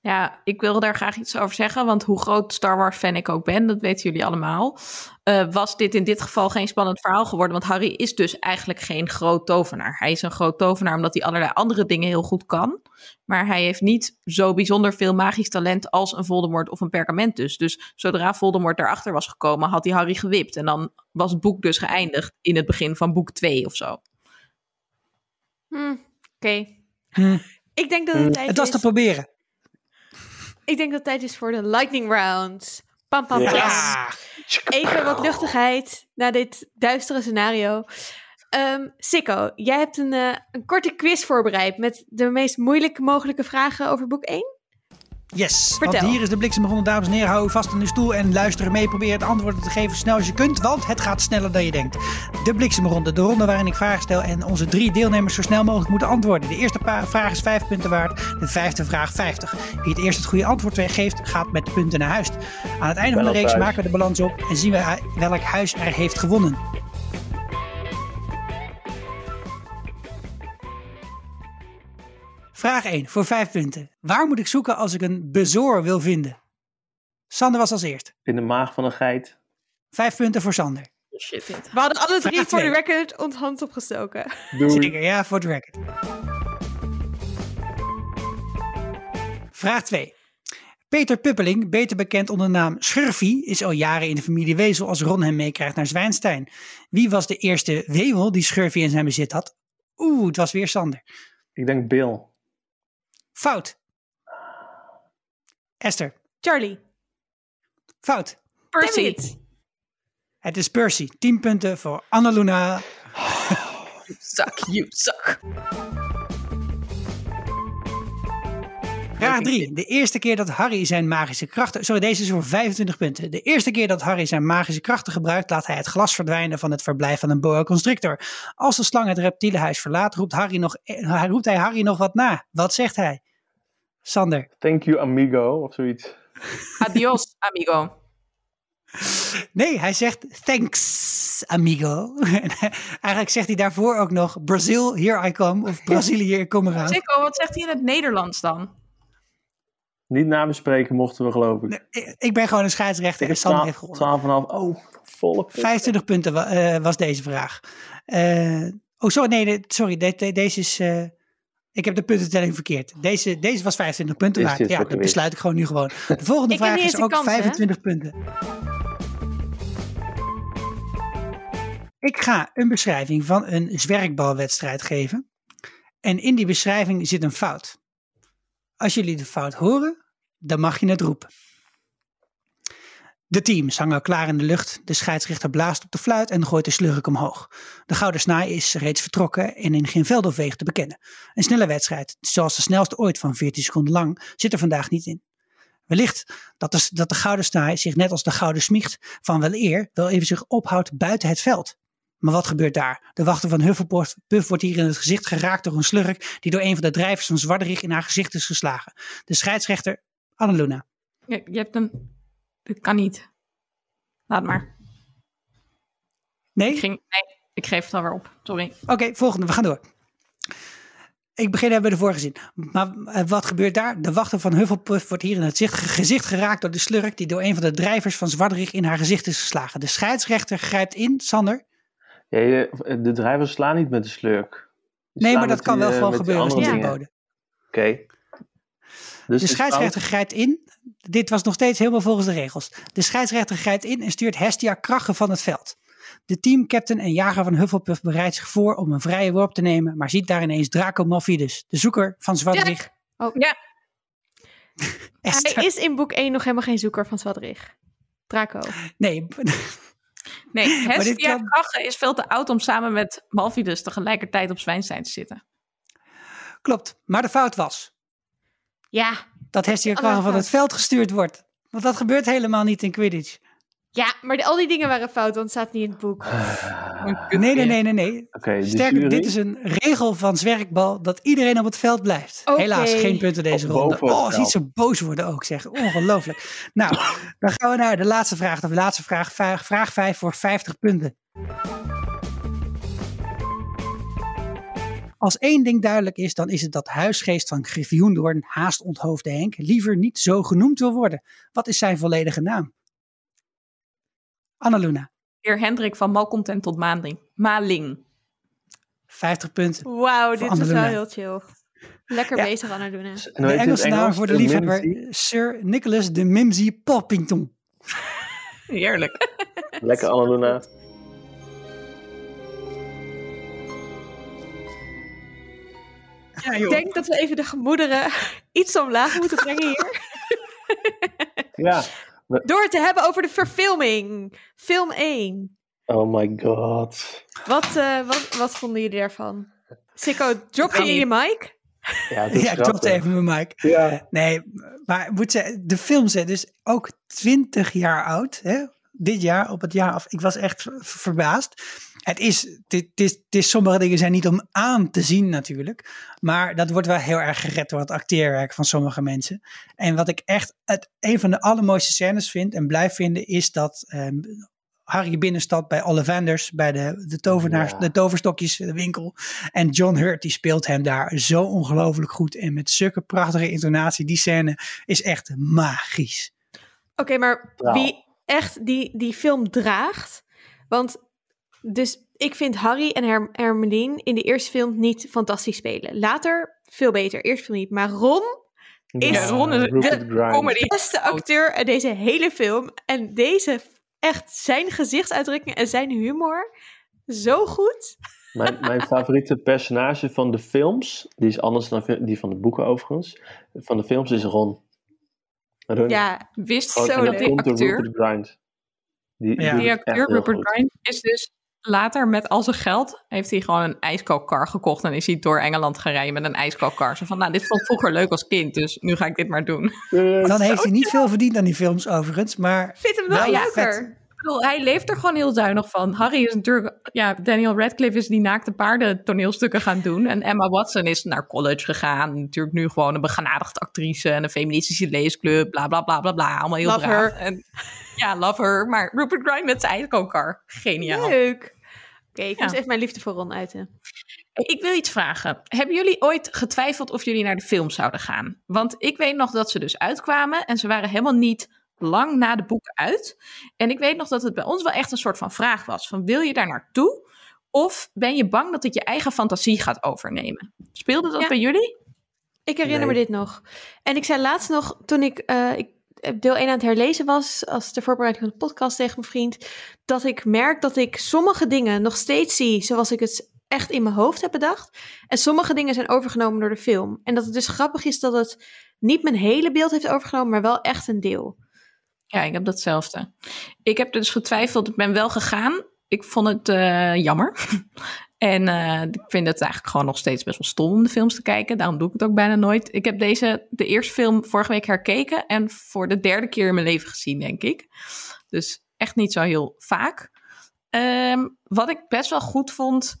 Ja, ik wil daar graag iets over zeggen, want hoe groot Star Wars fan ik ook ben, dat weten jullie allemaal, uh, was dit in dit geval geen spannend verhaal geworden, want Harry is dus eigenlijk geen groot tovenaar. Hij is een groot tovenaar omdat hij allerlei andere dingen heel goed kan, maar hij heeft niet zo bijzonder veel magisch talent als een Voldemort of een Pergamentus. Dus zodra Voldemort daarachter was gekomen, had hij Harry gewipt en dan was het boek dus geëindigd in het begin van boek 2 of zo. Hm, Oké. Hm. Ik denk dat het hm. tijd Het was te proberen. Ik denk dat het tijd is voor de lightning round. Pam, pam, pam. Even wat luchtigheid na dit duistere scenario. Um, Sikko, jij hebt een, uh, een korte quiz voorbereid met de meest moeilijke mogelijke vragen over boek 1. Yes, want hier is de bliksemronde, dames en heren. Hou vast in de stoel en luister mee. Probeer het antwoord te geven zo snel als je kunt, want het gaat sneller dan je denkt. De bliksemronde, de ronde waarin ik vragen stel en onze drie deelnemers zo snel mogelijk moeten antwoorden. De eerste vraag is vijf punten waard, de vijfde vraag 50. Wie het eerst het goede antwoord geeft, gaat met de punten naar huis. Aan het einde van de reeks maken we de balans op en zien we welk huis er heeft gewonnen. Vraag 1 voor 5 punten. Waar moet ik zoeken als ik een bezoor wil vinden? Sander was als eerst. In de maag van een geit. 5 punten voor Sander. Shit, We hadden alle drie voor de record ons hand opgestoken. Zeker, ja, voor de record. Vraag 2. Peter Puppeling, beter bekend onder de naam Schurfie, is al jaren in de familie Wezel als Ron hem meekrijgt naar Zwijnstein. Wie was de eerste wemel die Schurfie in zijn bezit had? Oeh, het was weer Sander. Ik denk Bill. Fout. Esther. Charlie. Fout. Percy. Het is Percy. 10 punten voor Annaluna. you suck, you suck. Vraag 3. De eerste keer dat Harry zijn magische krachten. Sorry, deze is voor 25 punten. De eerste keer dat Harry zijn magische krachten gebruikt, laat hij het glas verdwijnen van het verblijf van een boa constrictor. Als de slang het reptielenhuis verlaat, roept, Harry nog, eh, roept hij Harry nog wat na. Wat zegt hij? Sander. Thank you, amigo, of zoiets. Adios, amigo. Nee, hij zegt thanks, amigo. Eigenlijk zegt hij daarvoor ook nog Brazil, here I come. Of Brazilië, ik kom eraan. Sikko, wat zegt hij in het Nederlands dan? Niet nabespreken mochten we, geloof ik. Nee, ik ben gewoon een scheidsrechter ik en Sander heeft gewonnen. 12,5. Oh, volle 25 punten uh, was deze vraag. Uh, oh, sorry, nee, sorry. De, de, deze is... Uh, ik heb de puntentelling verkeerd. Deze, deze was 25 punten waard. Ja, dat besluit ik gewoon nu gewoon. De volgende vraag is ook kans, 25 hè? punten. Ik ga een beschrijving van een zwerkbalwedstrijd geven. En in die beschrijving zit een fout. Als jullie de fout horen, dan mag je het roepen. De teams hangen klaar in de lucht. De scheidsrechter blaast op de fluit en gooit de slurk omhoog. De gouden snaai is reeds vertrokken en in geen veld of te bekennen. Een snelle wedstrijd, zoals de snelste ooit van 14 seconden lang, zit er vandaag niet in. Wellicht dat de, dat de gouden snaai zich net als de gouden smiecht van wel eer wel even zich ophoudt buiten het veld. Maar wat gebeurt daar? De wachter van Hufflepuff wordt hier in het gezicht geraakt door een slurk die door een van de drijvers van Zwarderig in haar gezicht is geslagen. De scheidsrechter Annaluna. Je, je hebt een... Dit kan niet. Laat maar. Nee? Ik, ging, nee, ik geef het alweer op. Sorry. Oké, volgende. We gaan door. Ik begin hebben we ervoor gezien. Maar uh, wat gebeurt daar? De wachter van Hufflepuff wordt hier in het gezicht geraakt door de slurk die door een van de drijvers van Zwarderig in haar gezicht is geslagen. De scheidsrechter grijpt in, Sander. Ja, je, de drijvers slaan niet met de slurk. Die nee, maar dat kan die, wel eh, gewoon gebeuren. Dat is niet verboden. Oké. Dus De scheidsrechter grijpt in. Dit was nog steeds helemaal volgens de regels. De scheidsrechter grijpt in en stuurt Hestia krachten van het veld. De teamcaptain en jager van Hufflepuff bereidt zich voor om een vrije worp te nemen, maar ziet daar ineens Draco Malfidus, de zoeker van Zwadrig. Oh, Ja. Hij is in boek 1 nog helemaal geen zoeker van Zwadrig. Draco. Nee, Nee, Hestia kan- is veel te oud om samen met Malfidus tegelijkertijd op Zwijnstein te zitten. klopt. Maar de fout was Ja. dat Hestia Oh, van het veld gestuurd wordt. Want dat gebeurt helemaal niet in Quidditch. Ja, maar de- al die dingen waren fout, want het staat niet in het boek. Nee, nee, nee, nee, nee. Sterker, jury. dit is een regel van zwerkbal dat iedereen op het veld blijft. Helaas, geen punten deze Of ronde. Oh, ziet ze boos worden ook, zeg. Ongelooflijk. nou, dan gaan we naar de laatste vraag. De laatste vraag, vraag, vraag 5 voor 50 punten. Als één ding duidelijk is, dan is het dat huisgeest van Griffioendoorn, haast onthoofde Henk, liever niet zo genoemd wil worden. Wat is zijn volledige naam? Annaluna, Heer Hendrik van Malcontent tot Maanding. Maling. 50 punten. Wauw, dit is wel heel chill. Lekker Ja. bezig, Anna doen. En hoe De het Engelse naam voor de Een liefhebber, Mimsy? Sir Nicholas de Mimsy Poppington. Heerlijk. Lekker Annaluna. Ja, Ik denk dat we even de gemoederen iets omlaag moeten brengen hier. Ja. Door het te hebben over de verfilming. Film 1. Oh my god. Wat, eh, wat, wat vonden jullie daarvan? Sikko, drop je je mic? Ja, Ja, ik grappig. even mijn mic. Ja. Nee, maar moet zeggen, de film zijn dus ook 20 jaar oud. Hè? Dit jaar, op het jaar af. Ik was echt ver- verbaasd. Het is, dit, dit, sommige dingen zijn niet om aan te zien natuurlijk. Maar dat wordt wel heel erg gered door het acteerwerk van sommige mensen. En wat ik echt het, een van de allermooiste scènes vind en blijf vinden, is dat ehm, Harry binnenstapt bij Ollivanders, bij de, de, tovenaars, Ja. de toverstokjeswinkel. En John Hurt die speelt hem daar zo ongelooflijk goed. En met zulke prachtige intonatie. Die scène is echt magisch. Oké, maar wie echt die, die film draagt. Want dus ik vind Harry en Her Hermeline in de eerste film niet fantastisch spelen. Later veel beter. Eerst film niet. Maar Ron, Is Ja, Ron de beste acteur in deze hele film. En deze, echt zijn gezichtsuitdrukking en zijn humor. Zo goed. Mijn, mijn favoriete personage van de films, die is anders dan die van de boeken overigens. Van de films is Ron. Ja, Wist zo dat die acteur, Rupert Grint. Die, Ja. die acteur Rupert. Grint is dus later met al zijn geld, heeft hij gewoon een ijskookkar gekocht en is hij door Engeland gaan rijden met een ijskookkar. Zo van, nou, dit vond ik vroeger leuk als kind, dus nu ga ik dit maar doen. Dan heeft hij niet veel verdiend aan die films overigens. Maar vind hem wel Wel leuker. vet. Bedoel, hij leeft er gewoon heel zuinig van. Harry is natuurlijk, ja, Daniel Radcliffe is die naakte paarden toneelstukken gaan doen. En Emma Watson is naar college gegaan. Natuurlijk nu gewoon een begenadigd actrice en een feministische leesclub. Bla bla bla bla bla. Allemaal heel Love braaf. her. En, ja, love her. Maar Rupert Grint met zijn ijskookkar. Geniaal. Leuk. Oké, ik Ja. moest even mijn liefde voor Ron uiten. Ik wil iets vragen. Hebben jullie ooit getwijfeld of jullie naar de film zouden gaan? Want ik weet nog dat ze dus uitkwamen en ze waren helemaal niet lang na de boeken uit. En ik weet nog dat het bij ons wel echt een soort van vraag was: van wil je daar naartoe? Of ben je bang dat het je eigen fantasie gaat overnemen? Speelde dat Ja. bij jullie? Ik herinner Nee. me dit nog. En ik zei laatst nog, toen ik, eh, ik deel 1 aan het herlezen was, als de voorbereiding van de podcast tegen mijn vriend, dat ik merk dat ik sommige dingen nog steeds zie zoals ik het echt in mijn hoofd heb bedacht. En sommige dingen zijn overgenomen door de film. En dat het dus grappig is dat het niet mijn hele beeld heeft overgenomen, maar wel echt een deel. Ja, ik heb datzelfde. Ik heb dus getwijfeld. Ik ben wel gegaan. Ik vond het eh, jammer. En uh, ik vind het eigenlijk gewoon nog steeds best wel stom om de films te kijken. Daarom doe ik het ook bijna nooit. Ik heb deze, de eerste film vorige week herkeken en voor de derde keer in mijn leven gezien, denk ik. Dus echt niet zo heel vaak. Um, wat ik best wel goed vond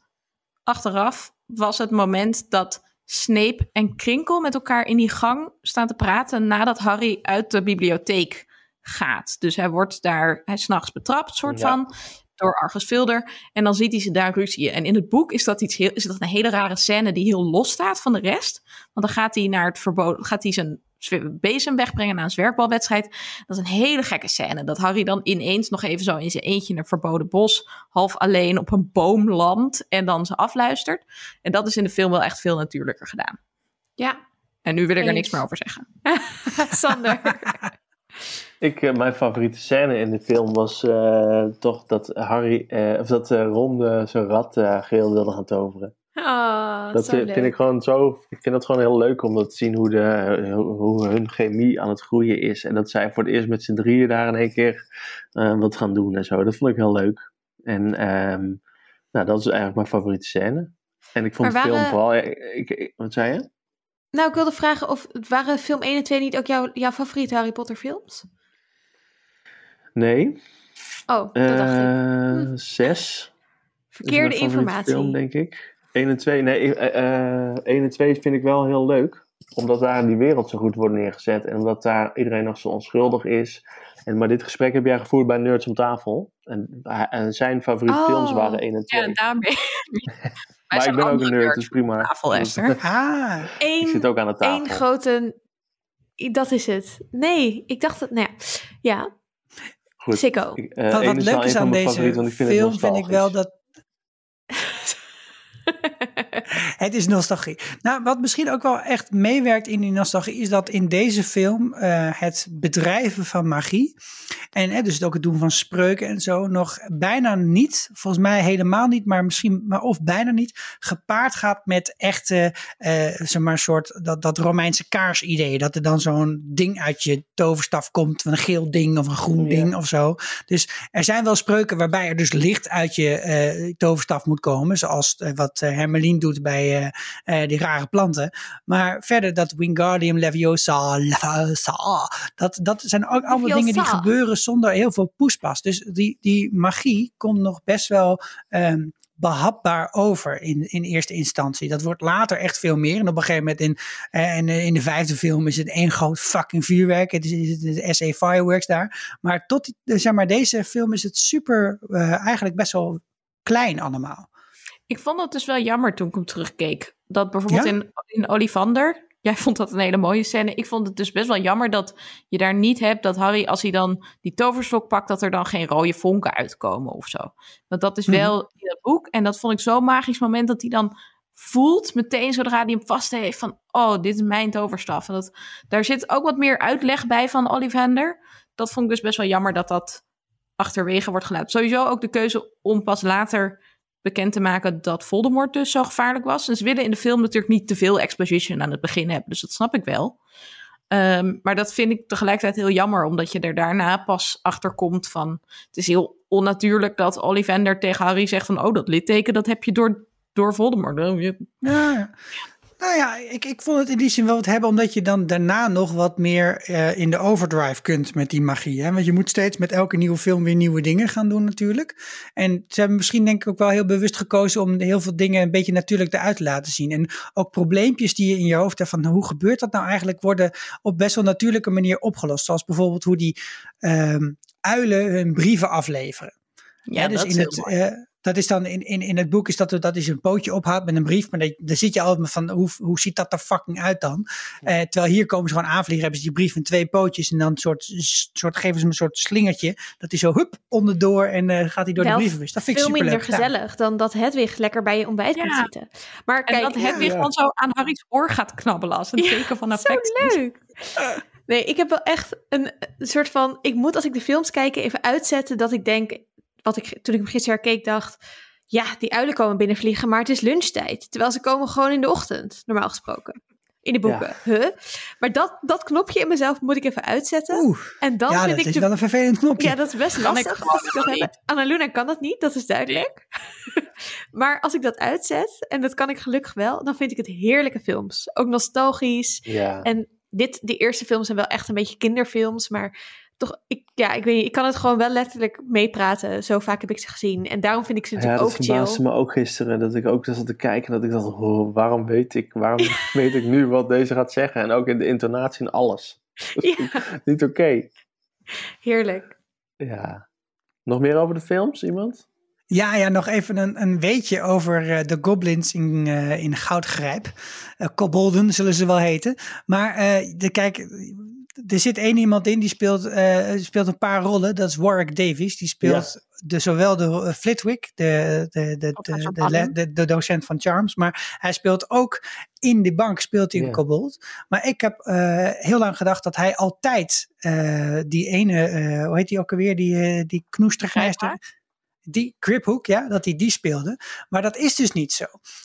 achteraf, was het moment dat Snape en Krinkel met elkaar in die gang staan te praten nadat Harry uit de bibliotheek gaat. Dus hij wordt daar, hij s'nachts betrapt, soort van, door Argus Vilder. En dan ziet hij ze daar ruzie. En in het boek is dat, iets heel, is dat een hele rare scène die heel los staat van de rest. Want dan gaat hij naar het verboden, gaat hij zijn bezem wegbrengen na een zwerkbalwedstrijd. Dat is een hele gekke scène. Dat Harry dan ineens nog even zo in zijn eentje in een verboden bos, half alleen op een boom landt en dan ze afluistert. En dat is in de film wel echt veel natuurlijker gedaan. Ja. En nu wil ik er niks meer over zeggen. Sander. Ik, uh, mijn favoriete scène in de film was uh, toch dat Harry, uh, of dat Ron zijn rat geel wilde gaan toveren. Oh, dat vind, vind, ik gewoon zo. Ik vind het gewoon heel leuk om dat te zien hoe, de, hoe hun chemie aan het groeien is. En dat zij voor het eerst met z'n drieën daar in één keer wat gaan doen en zo. Dat vond ik heel leuk. En um, nou, dat is eigenlijk mijn favoriete scène. En ik vond de film vooral. Ik, ik, wat zei je? Nou, ik wilde vragen of waren film 1 en 2 niet ook jouw, jouw favoriete Harry Potter films? Nee. Oh, dat dacht ik. Hm. Zes. Verkeerde informatie. Film, denk ik. 1 en 2, nee, uh, 1 en 2 vind ik wel heel leuk. Omdat daar die wereld zo goed wordt neergezet. En omdat daar iedereen nog zo onschuldig is. En, maar dit gesprek heb jij gevoerd bij Nerds om tafel. En, en zijn favoriete Oh. films waren 1 en 2. Ja, en daarmee. maar ik ben ook een nerd, dus prima. Tafel, Esther. Ah, Eén, Ik zit ook aan de tafel. één grote... Dat is het. Nee, ik dacht dat... Nou ja, ja Goed. Sicko. Ik, eh, wat, wat leuk is aan deze film, vind ik wel dat... Het is nostalgie. Nou, wat misschien ook wel echt meewerkt in die nostalgie, is dat in deze film eh, het bedrijven van magie, en hè, dus het ook het doen van spreuken en zo, nog bijna niet, volgens mij helemaal niet, maar misschien, maar of bijna niet, gepaard gaat met echte, eh, zeg maar, soort, dat, dat Romeinse kaarsidee. Dat er dan zo'n ding uit je toverstaf komt, een geel ding of een groen Ja. ding of zo. Dus er zijn wel spreuken waarbij er dus licht uit je eh, toverstaf moet komen. Zoals eh, wat eh, Hermelien doet bij eh, eh, die rare planten. Maar verder dat Wingardium Leviosa, Leviosa dat, dat zijn ook allemaal dingen die gebeuren zonder heel veel poespas. Dus die, die magie komt nog best wel ehm, behapbaar over in, in eerste instantie. Dat wordt later echt veel meer. En op een gegeven moment in, en, in de vijfde film is het één groot fucking vuurwerk. Het is, de SA Fireworks daar. Maar tot zeg maar, deze film is het super, eigenlijk best wel klein allemaal. Ik vond het dus wel jammer toen ik hem terugkeek. Dat bijvoorbeeld Ja? in, in Olivander, jij vond dat een hele mooie scène. Ik vond het dus best wel jammer dat je daar niet hebt dat Harry, als hij dan die toverstok pakt, dat er dan geen rode vonken uitkomen of zo. Want dat is wel in het boek. En dat vond ik zo'n magisch moment dat hij dan voelt meteen zodra hij hem vast heeft van, oh, dit is mijn toverstaf. En dat, daar zit ook wat meer uitleg bij van Ollivander. Dat vond ik dus best wel jammer dat dat achterwege wordt gelaten. Sowieso ook de keuze om pas later bekend te maken dat Voldemort dus zo gevaarlijk was. En ze willen in de film natuurlijk niet te veel exposition aan het begin hebben, dus dat snap ik wel. Ehm, maar dat vind ik tegelijkertijd heel jammer, omdat je er daarna pas achter komt van... Het is heel onnatuurlijk dat Ollivander tegen Harry zegt van... Oh, dat litteken, dat heb je door, door Voldemort. Ja, nou ja, ik, ik vond het in die zin wel wat hebben, omdat je dan daarna nog wat meer eh, in de overdrive kunt met die magie. Hè? Want je moet steeds met elke nieuwe film weer nieuwe dingen gaan doen natuurlijk. En ze hebben misschien denk ik ook wel heel bewust gekozen om heel veel dingen een beetje natuurlijk eruit te laten zien. En ook probleempjes die je in je hoofd hebt van hoe gebeurt dat nou eigenlijk, worden op best wel natuurlijke manier opgelost. Zoals bijvoorbeeld hoe die ehm, uilen hun brieven afleveren. ja, dus dat is in heel het, mooi. Dat is dan in, in, in het boek is dat, dat is een pootje ophoudt met een brief. Maar dat- daar zit je altijd met van hoe, hoe ziet dat er fucking uit dan? Eh, terwijl hier komen ze gewoon aanvliegen, hebben ze die brief in twee pootjes. En dan een soort, soort, geven ze hem een soort slingertje. Dat hij zo hup onderdoor en eh, gaat hij door Wel de brievenbus. Dat vind ik veel minder gezellig dan dat Hedwig lekker bij je ontbijt Ja. zitten. Maar En kijk, dat Hedwig ja. dan zo aan Harry's oor gaat knabbelen als een Ja, teken van zo affectie. leuk. Nee, ik heb wel echt een, een soort van. Ik moet als ik de films kijk even uitzetten dat ik denk. Wat ik toen ik hem gisteren herkeek dacht. Ja, die uilen komen binnenvliegen, maar het is lunchtijd. Terwijl ze komen gewoon in de ochtend, normaal gesproken. In de boeken. Huh? Maar dat, dat knopje in mezelf moet ik even uitzetten. Oeh, en dan ja, vind dat ik is de wel een vervelend knopje. Ja, dat is best lastig. als ik dat niet. heb. Annaluna kan dat niet, dat is duidelijk. Maar als ik dat uitzet, en dat kan ik gelukkig wel, dan vind ik het heerlijke films. Ook nostalgisch. Ja. En dit, die eerste films zijn wel echt een beetje kinderfilms, maar toch, ik, ja, ik weet niet, ik kan het gewoon wel letterlijk meepraten. Zo vaak heb ik ze gezien. En daarom vind ik ze Ja, natuurlijk dat ook verbaasde chill. me ook gisteren. Dat ik ook zat te kijken. Dat ik dacht, oh, waarom weet ik, waarom weet ik nu wat deze gaat zeggen? En ook in de intonatie en alles. Ja, Niet oké. heerlijk. Ja. Nog meer over de films, iemand? Ja, ja, nog even een, een weetje over eh, de goblins in, eh, in Goudgrijp. Eh kobolden zullen ze wel heten. Maar eh, de, kijk, er zit één iemand in die speelt, eh, speelt een paar rollen. Dat is Warwick Davies. Die speelt de, zowel de uh, Flitwick, de, de, de, de, de, docent van Charms. Maar hij speelt ook in de bank speelt hij een Ja. kobold. Maar ik heb eh, heel lang gedacht dat hij altijd eh, die ene, eh, hoe heet die ook alweer, die, eh die knoestergeister die Griphook, ja, dat hij die speelde. Maar dat is dus niet zo.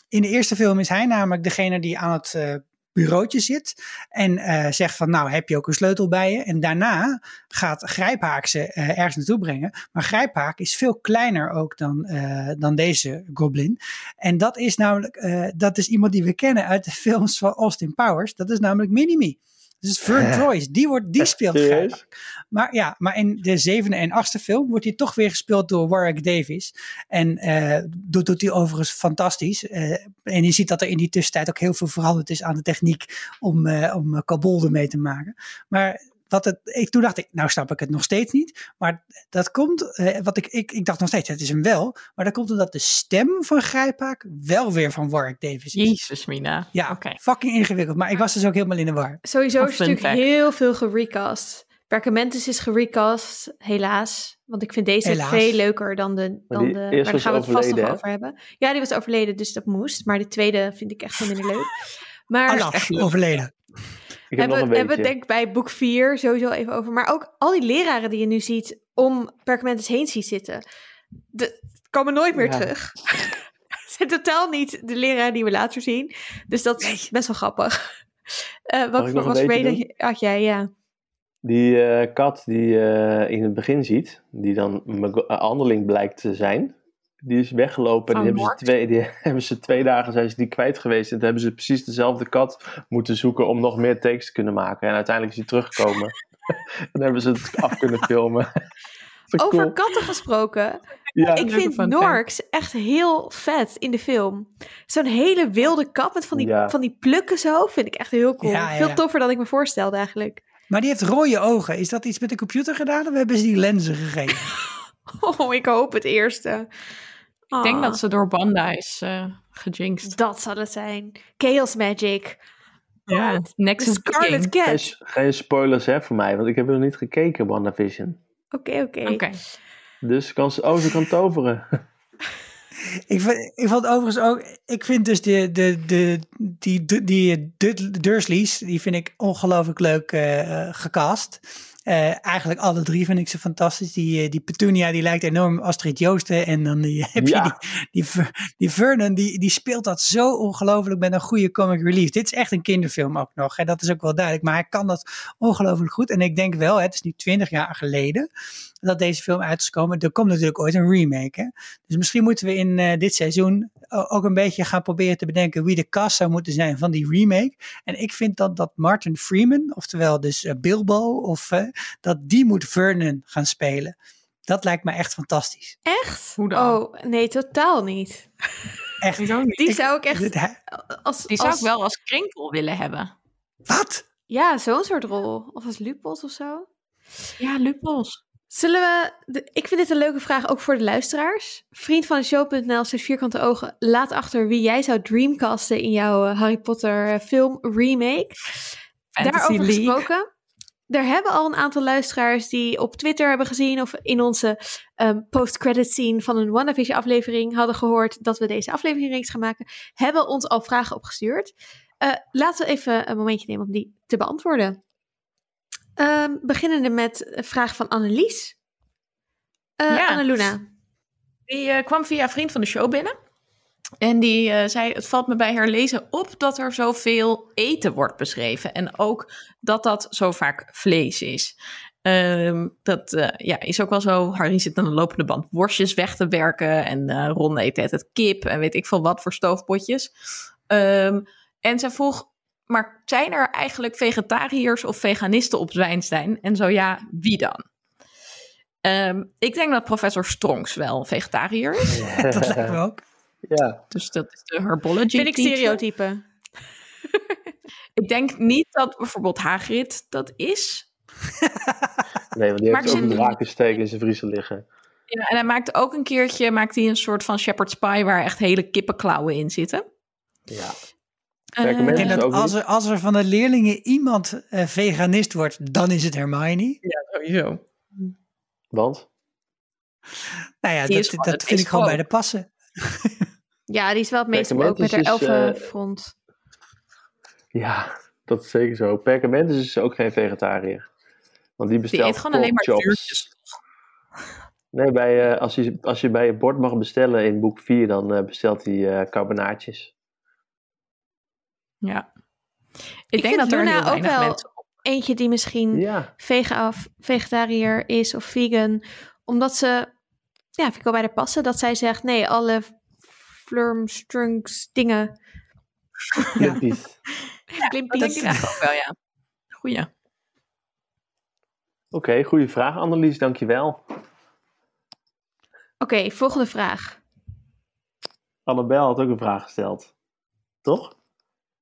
In de eerste film is hij namelijk degene die aan het eh, bureautje zit en eh, zegt van nou heb je ook een sleutel bij je. En daarna gaat Grijphaak ze eh, ergens naartoe brengen. Maar Grijphaak is veel kleiner ook dan, eh, dan deze goblin. En dat is namelijk, dat is iemand die we kennen uit de films van Austin Powers. Dat is namelijk Minimi. Dus Vern Joyce, die, wordt, die speelt? Grijphaak. Maar ja, maar in de zevende en achtste film wordt hij toch weer gespeeld door Warwick Davis. En eh doet, doet hij overigens fantastisch. Eh, en je ziet dat er in die tussentijd ook heel veel veranderd is aan de techniek om, eh om Kabul ermee te maken. Maar wat het, ik, toen dacht ik, nou snap ik het nog steeds niet. Maar dat komt, eh, wat ik, ik, ik dacht nog steeds, het is hem wel. Maar dat komt omdat de stem van Grijpaak wel weer van Warwick Davis is. Jezus, Mina. Ja, Oké. fucking ingewikkeld. Maar ik was dus ook helemaal in de war. Sowieso is natuurlijk fact. heel veel gerecast. Perkamentus is gerecast, helaas. Want ik vind deze Helaas. veel leuker dan de... Dan de maar daar gaan we het vast nog over hebben. Ja, die was overleden, dus dat moest. Maar die tweede vind ik echt veel minder leuk. Maar overleden. Ik heb nog hebben, een we denk ik bij boek 4 sowieso even over. Maar ook al die leraren die je nu ziet om Perkamentus heen ziet zitten. De, komen nooit meer Ja. terug. Het zijn totaal niet de leraren die we later zien. Dus dat is best wel grappig. Eh wat ik nog voor reden had jij? Ja. Die eh, kat die je in het begin ziet, die dan een anderling blijkt te zijn, die is weggelopen. En die hebben, ze twee, die hebben ze twee dagen zijn ze die kwijt geweest. En toen hebben ze precies dezelfde kat moeten zoeken om nog meer takes te kunnen maken. En uiteindelijk is hij teruggekomen. en dan hebben ze het af kunnen filmen. Over cool. katten gesproken. Ja, ik vind. Norks echt heel vet in de film. Zo'n hele wilde kat met van die, Ja. van die plukken zo. Vind ik echt heel cool. Ja, ja, Veel toffer dan ik me voorstelde eigenlijk. Maar die heeft rode ogen. Is dat iets met de computer gedaan of hebben ze die lenzen gegeven? Oh, ik hoop het eerste. Ik denk dat ze door Banda is eh gejinxed. Dat zal het zijn. Chaos Magic. Ja, De Nexus Scarlet King. geen, Cat. geen spoilers hè, voor mij, want ik heb nog niet gekeken, WandaVision. Oké, oké. Oké. Dus kan ze, oh, ze kan toveren. Ik vind, ik vond overigens ook, ik vind dus de, de, de, die, die, die Dud- Dursleys, die vind ik ongelooflijk leuk eh, eh, gecast. Eh, eigenlijk alle drie vind ik ze fantastisch. Die, eh, die Petunia, die lijkt enorm Astrid Joosten. En dan die, heb je die, die Vernon, die, die speelt dat zo ongelooflijk met een goede comic relief. Dit is echt een kinderfilm ook nog. En dat is ook wel duidelijk. Maar hij kan dat ongelooflijk goed. En ik denk wel, het is nu twintig jaar geleden dat deze film uit is gekomen. Er komt natuurlijk ooit een remake. Hè? Dus misschien moeten we in eh, dit seizoen ook een beetje gaan proberen te bedenken wie de cast zou moeten zijn van die remake. En ik vind dat, dat Martin Freeman, oftewel dus eh, Bilbo, of, eh, dat die moet Vernon gaan spelen. Dat lijkt me echt fantastisch. Echt? Hoe dan? Oh, nee, totaal niet. Echt. Die zou ik echt... Als, Die zou als, ik wel als krinkel willen hebben. Wat? Ja, zo'n soort rol. Of als Lupos of zo. Ja, Lupos. Zullen we... De, ik vind dit een leuke vraag ook voor de luisteraars. Vriend van de show.nl, zes vierkante ogen. Laat achter wie jij zou dreamcasten in jouw eh, Harry Potter eh, film remake. Fantasy Daarover League. gesproken. Er hebben al een aantal luisteraars die op Twitter hebben gezien of in onze ehm, post-credit scene van een WandaVision aflevering hadden gehoord dat we deze aflevering reeks gaan maken, hebben ons al vragen opgestuurd. Eh, laten we even een momentje nemen om die te beantwoorden. Ehm beginnende met een vraag van Annelies. Eh Ja. Annaluna. Die eh, kwam via een vriend van de show binnen. En die eh, zei: Het valt me bij herlezen op dat er zoveel eten wordt beschreven. En ook dat dat zo vaak vlees is. Ehm, dat ja, is ook wel zo. Harry zit aan de lopende band worstjes weg te werken. En eh Ron eet het kip en weet ik veel wat voor stoofpotjes. Ehm, en zij vroeg, maar zijn er eigenlijk vegetariërs of veganisten op Zwijnstein? En zo ja, wie dan? Ehm, ik denk dat professor Strongs wel vegetariër is. Dat lijkt me ook. Ja, Dus dat is de herbology Vind ik teacher. stereotype. Ik denk niet dat bijvoorbeeld Hagrid dat is. nee, want die Maar heeft ook een drakensteek in zijn vriezer liggen. Ja, en hij maakt ook een keertje maakt hij een soort van shepherd's pie waar echt hele kippenklauwen in zitten. Ja. Eh, Perkament Ik denk dat ook als er, als er van de leerlingen iemand eh, veganist wordt, dan is het Hermione. ja, sowieso. Want? Nou ja, Die dat, dat vind ik gewoon bij de passen. Ja, die is wel het meest ook Perkament met haar dus, eh, elfenfront. Ja, dat is zeker zo. Perkamentus is ook geen vegetariër. Want die Die bestelt eet gewoon alleen maar vuurtjes. Nee, bij, eh, als, je, als je bij je bord mag bestellen in boek 4, dan bestelt hij eh carbonaatjes. Ja. Ik, Ik denk vind dat er Luna ook wel- mensen. Eentje die misschien Ja, vega of vegetariër is of vegan. Omdat ze, ja, vind ik wel bij haar passen, dat zij zegt, nee, alle flurmstrunks dingen. Klimpies. Dat Klimpies. denk ik eigenlijk ook wel, ja. Goeie. Oké, goede vraag Annelies, dankjewel. Oké, volgende vraag. Annabel had ook een vraag gesteld. Toch?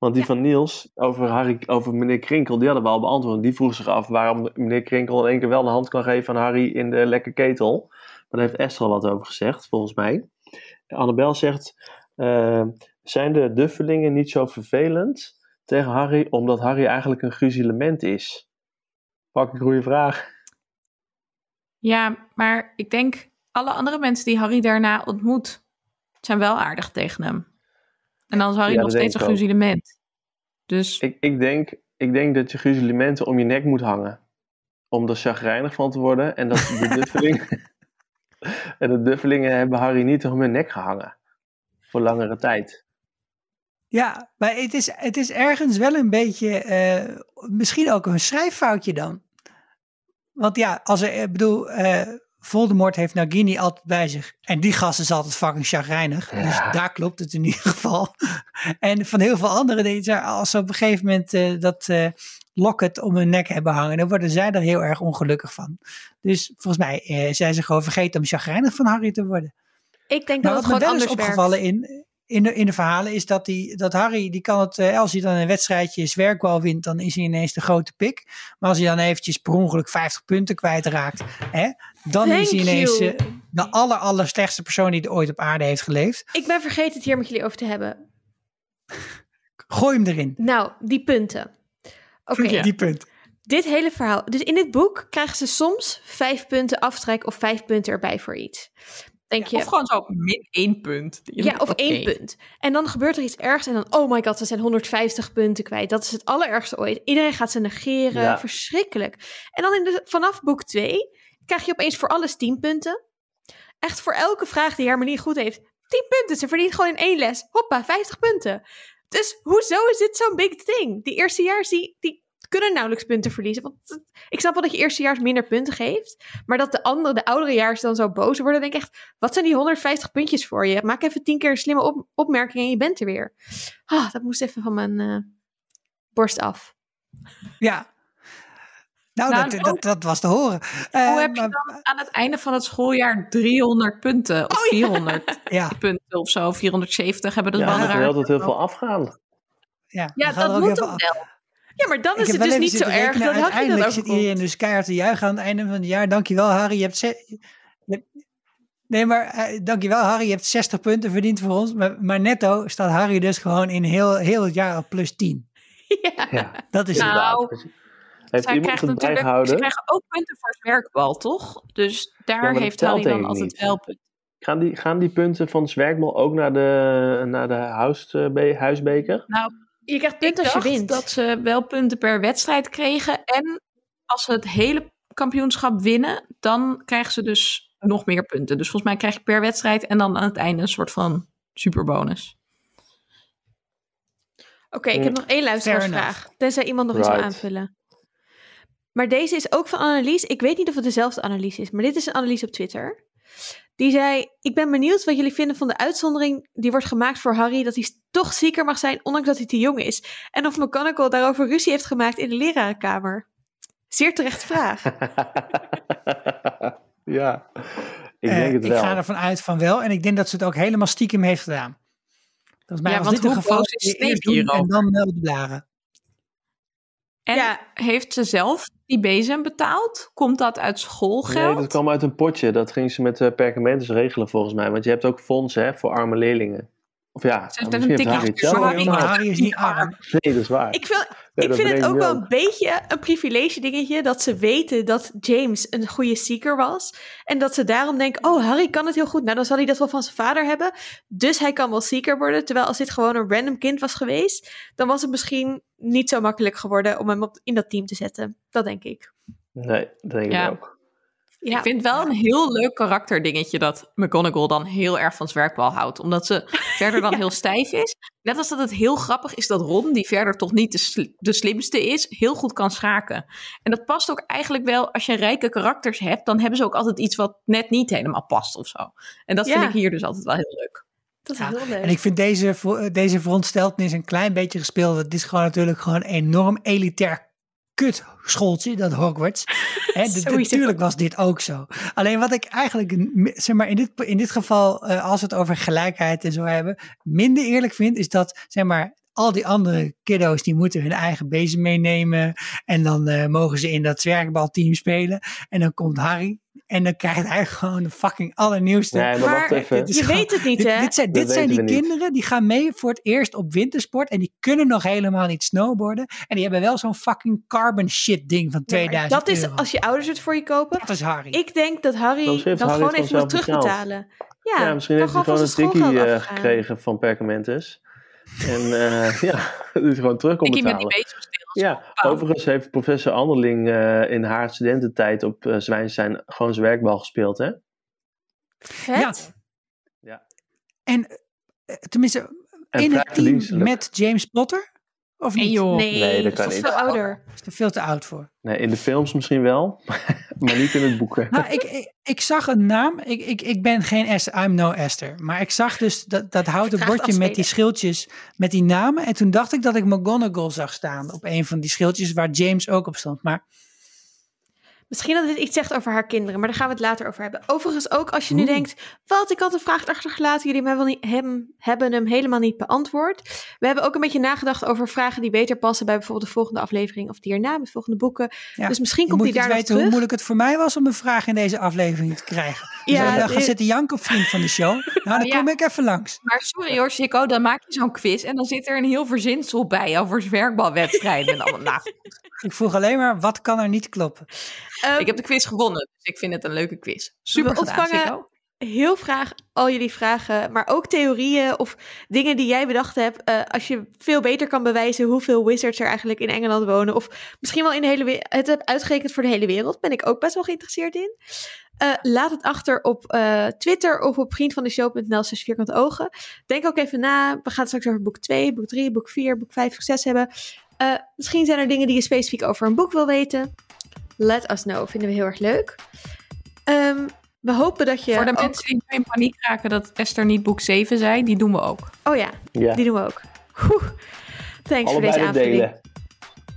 Want die Ja. van Niels over, Harry, over meneer Krinkel, die hadden we al beantwoord. Die vroeg zich af waarom meneer Krinkel in één keer wel de hand kan geven aan Harry in de lekke ketel. Maar daar heeft Esther al wat over gezegd, volgens mij. Annabel zegt, eh, zijn de duffelingen niet zo vervelend tegen Harry, omdat Harry eigenlijk een gruzelement is? Pak een goede vraag. Ja, maar ik denk alle andere mensen die Harry daarna ontmoet, zijn wel aardig tegen hem. En dan is Harry Ja, nog steeds een gruzelement. Dus Ik, ik, denk, ik denk dat je gruzelementen om je nek moet hangen. Om er chagrijnig van te worden. En dat de duffelingen... en de duffelingen hebben Harry niet om hun nek gehangen. Voor langere tijd. Ja, maar het is, het is ergens wel een beetje, eh, misschien ook een schrijffoutje dan. Want ja, als er, ik bedoel, eh, Voldemort heeft Nagini altijd bij zich. En die gast is altijd fucking chagrijnig. Ja. Dus daar klopt het in ieder geval. en van heel veel andere dingen, als ze op een gegeven moment eh, dat eh locket om hun nek hebben hangen, dan worden zij er heel erg ongelukkig van. Dus volgens mij eh, zijn ze gewoon vergeten om chagrijnig van Harry te worden. Ik denk Maar dat wat het me gewoon wel is anders opgevallen werkt. in, in, de, in de verhalen is dat, die, dat Harry, die kan het, eh, als hij dan een wedstrijdje zwerkwal wint, dan is hij ineens de grote pik. Maar als hij dan eventjes per ongeluk 50 punten kwijtraakt, hè, dan is hij ineens eh, de aller, aller slechtste persoon die er ooit op aarde heeft geleefd. Ik ben vergeten het hier met jullie over te hebben. Gooi hem erin. Nou, die punten. Oké. Die punt. dit hele verhaal. Dus in dit boek krijgen ze soms vijf punten aftrek of vijf punten erbij voor iets. Denk je, Of gewoon zo min één punt. Ja, of één punt. En dan gebeurt er iets ergs en dan, oh my god, ze zijn 150 punten kwijt. Dat is het allerergste ooit. Iedereen gaat ze negeren. Ja. Verschrikkelijk. En dan in de, vanaf boek 2 krijg je opeens voor alles 10 punten. Echt voor elke vraag die Hermione goed heeft. 10 punten. Ze verdient gewoon in één les. Hoppa, 50 punten. Dus hoezo is dit zo'n big thing? Die eerstejaars, die, die kunnen nauwelijks punten verliezen. Want ik snap wel dat je eerstejaars minder punten geeft. Maar dat de andere, de oudere jaars dan zo boos worden, denk ik echt... Wat zijn die 150 puntjes voor je? Maak even tien keer een slimme op- opmerking en je bent er weer. Ah, dat moest even van mijn eh, borst af. Ja. Nou, Nou, dat, dat, dat was te horen. Eh, Hoe heb je dan aan het einde van het schooljaar 300 punten? Of 400 Ja, punten of zo? 470 hebben dat Ja, wel gaat altijd heel veel afgaan. ja, Ja, dat ook moet af. wel. Ja, maar dan is het dus niet zo erg Harry Uiteindelijk dat zit iedereen dus keihard te juichen aan het einde van het jaar. Dankjewel Harry, je hebt... ze- je hebt- Nee, maar eh, dankjewel Harry, je hebt 60 punten verdiend voor ons. Maar, maar netto staat Harry dus gewoon in heel, heel het jaar op plus 10. Ja. Ja, Dat is Nou, inderdaad. Heeft Zij iemand krijgt het natuurlijk, ze krijgen ook punten voor het werkbal, toch? Dus daar heeft Harry dan altijd niet. wel punten. Gaan die, gaan die punten van Zwerkbal ook naar de, naar de huisbe- huisbeker? Nou, Je krijgt ik punten als je wint. dat ze wel punten per wedstrijd kregen. En als ze het hele kampioenschap winnen, dan krijgen ze dus nog meer punten. Dus volgens mij krijg je per wedstrijd en dan aan het einde een soort van superbonus. Oké, ik heb nog één luisteraarsvraag. Tenzij iemand nog iets wil Right. aanvullen. maar deze is ook van Annelies. Ik weet niet of het dezelfde Annelies is, maar dit is een Annelies op Twitter. Die zei: Ik ben benieuwd wat jullie vinden van de uitzondering die wordt gemaakt voor Harry. Dat hij toch zieker mag zijn, ondanks dat hij te jong is. En of McGonagall daarover ruzie heeft gemaakt in de lerarenkamer. Zeer terechte vraag. ja, ik Eh, denk het ik wel. ga ervan uit van wel. En ik denk dat ze het ook helemaal stiekem heeft gedaan. Volgens mij Ja, want dit een geval is en dan melden blaren. En Ja. heeft ze zelf die bezem betaald? Komt dat uit schoolgeld? Nee, dat kwam uit een potje. Dat ging ze met uh, perkamentes regelen volgens mij. Want je hebt ook fondsen hè, voor arme leerlingen. Of ja, Ze heeft misschien een tikje Harry maar. Harry is niet arm. Nee, dat is waar. Ik, Nee, ik vind het ook wel ook. een beetje een privilege dingetje dat ze weten dat James een goede seeker was. En dat ze daarom denken, oh Harry kan het heel goed. Nou dan zal hij dat wel van zijn vader hebben. Dus hij kan wel seeker worden. Terwijl als dit gewoon een random kind was geweest, dan was het misschien niet zo makkelijk geworden om hem op, in dat team te zetten. Dat denk ik. Nee, dat denk Ja. ik ook. Ja. Ik vind wel een heel leuk karakterdingetje dat McGonagall dan heel erg van zwerkbal houdt. Omdat ze verder dan heel stijf is. Net als dat het heel grappig is dat Ron, die verder toch niet de, sl- de slimste is, heel goed kan schaken. En dat past ook eigenlijk wel, als je rijke karakters hebt, dan hebben ze ook altijd iets wat net niet helemaal past of zo. En dat Ja. vind ik hier dus altijd wel heel leuk. Dat is Ja, heel leuk. En ik vind deze, deze verontsteltenis een klein beetje gespeeld. Het is gewoon natuurlijk gewoon een enorm elitair kutschooltje, dat Hogwarts. Natuurlijk was dit ook zo. Alleen wat ik eigenlijk, zeg maar, in dit, in dit geval, eh, als we het over gelijkheid en zo hebben, minder eerlijk vind, is dat, zeg maar, al die andere kiddo's die moeten hun eigen bezem meenemen. En dan eh, mogen ze in dat zwerkbalteam spelen. En dan komt Harry. En dan krijgt hij gewoon de fucking allernieuwste. Nee, maar, Maar wacht even. je gewoon- weet het niet, Dit, hè? dit zijn, dit zijn die niet. kinderen die gaan mee voor het eerst op wintersport en die kunnen nog helemaal niet snowboarden. En die hebben wel zo'n fucking carbon shit ding van Ja, maar 2000 dat is als je ouders het voor je kopen. Dat is Harry. Ik denk dat Harry dan Harry gewoon even moet terugbetalen. Ja, Ja, misschien heeft hij gewoon van een tikkie schoolgeld eh, gekregen van Perkamentus. En eh, ja, dat hij gewoon terug kon Ik met die betalen. bezemsteel. Ja, overigens heeft professor Anderling eh, in haar studententijd op uh, Zwijnstein gewoon zijn werkbal gespeeld, hè? Vet. En eh, tenminste, En in het team met James Potter? Of Nee niet? joh. Nee, Nee, dat kan is niet. veel ouder. Is er veel te oud voor. Nee, in de films misschien wel, maar niet in het boek. Nou, ik, ik, ik zag een naam. Ik, ik, ik ben geen Esther, I'm no Esther. Maar ik zag dus dat, dat houten bordje met die schildjes, met die namen. En toen dacht ik dat ik McGonagall zag staan op een van die schildjes waar James ook op stond. Maar Misschien dat dit iets zegt over haar kinderen, maar daar gaan we het later over hebben. Overigens ook als je nu Oeh. denkt, wat, ik had een vraag achtergelaten, jullie hebben hem, wel niet, hem, hebben hem helemaal niet beantwoord. We hebben ook een beetje nagedacht over vragen die beter passen bij bijvoorbeeld de volgende aflevering of die erna, de volgende boeken. Ja, Dus misschien komt die eens daar nog weten hoe terug. moeilijk het voor mij was om een vraag in deze aflevering te krijgen. Dus Ja, dan dit- gaan zitten janken op vriend van de show. Nou, dan Ja. kom ik even langs. Maar sorry hoor, Chico, dan maak je zo'n quiz en dan zit er een heel verzinsel bij over zwerkbalwedstrijden en allemaal. Nou, Ik vroeg alleen maar, wat kan er niet kloppen? Ehm, ik heb de quiz gewonnen, dus ik vind het een leuke quiz. Super We gedaan, ontvangen- heel graag al jullie vragen, maar ook theorieën of dingen die jij bedacht hebt. eh, als je veel beter kan bewijzen hoeveel wizards er eigenlijk in Engeland wonen. Of misschien wel in de hele we- het hebt uitgerekend voor de hele wereld. Ben ik ook best wel geïnteresseerd in. Eh, laat het achter op eh, Twitter of op vriendvandeshow.nl slash vierkante ogen. Denk ook even na. We gaan straks over boek 2, boek 3, boek 4, boek 5, boek 6 hebben. Misschien zijn er dingen die je specifiek over een boek wil weten. Let us know. Vinden we heel erg leuk. Ehm, we hopen dat je Voor de ook- mensen die nu in paniek raken dat Esther niet boek 7 zei, die doen we ook. Oh ja, Ja, die doen we ook. Oeh, thanks voor deze allebei de aanvulling. delen.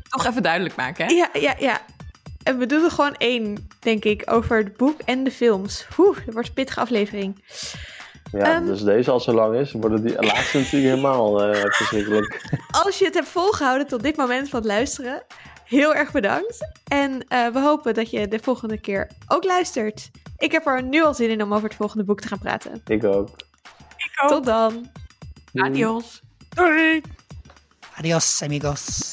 Toch even duidelijk maken, hè? Ja, ja, ja. En we doen er gewoon één, denk ik, over het boek en de films. Oeh, dat wordt een pittige aflevering. Ja, Ehm. dus deze al zo lang is, worden die laatste natuurlijk helemaal eh, verschrikkelijk. Als je het hebt volgehouden tot dit moment van het luisteren, heel erg bedankt. En eh, we hopen dat je de volgende keer ook luistert. Ik heb er nu al zin in om over het volgende boek te gaan praten. Ik ook. Tot dan. Adios. Doei! Adios, amigos.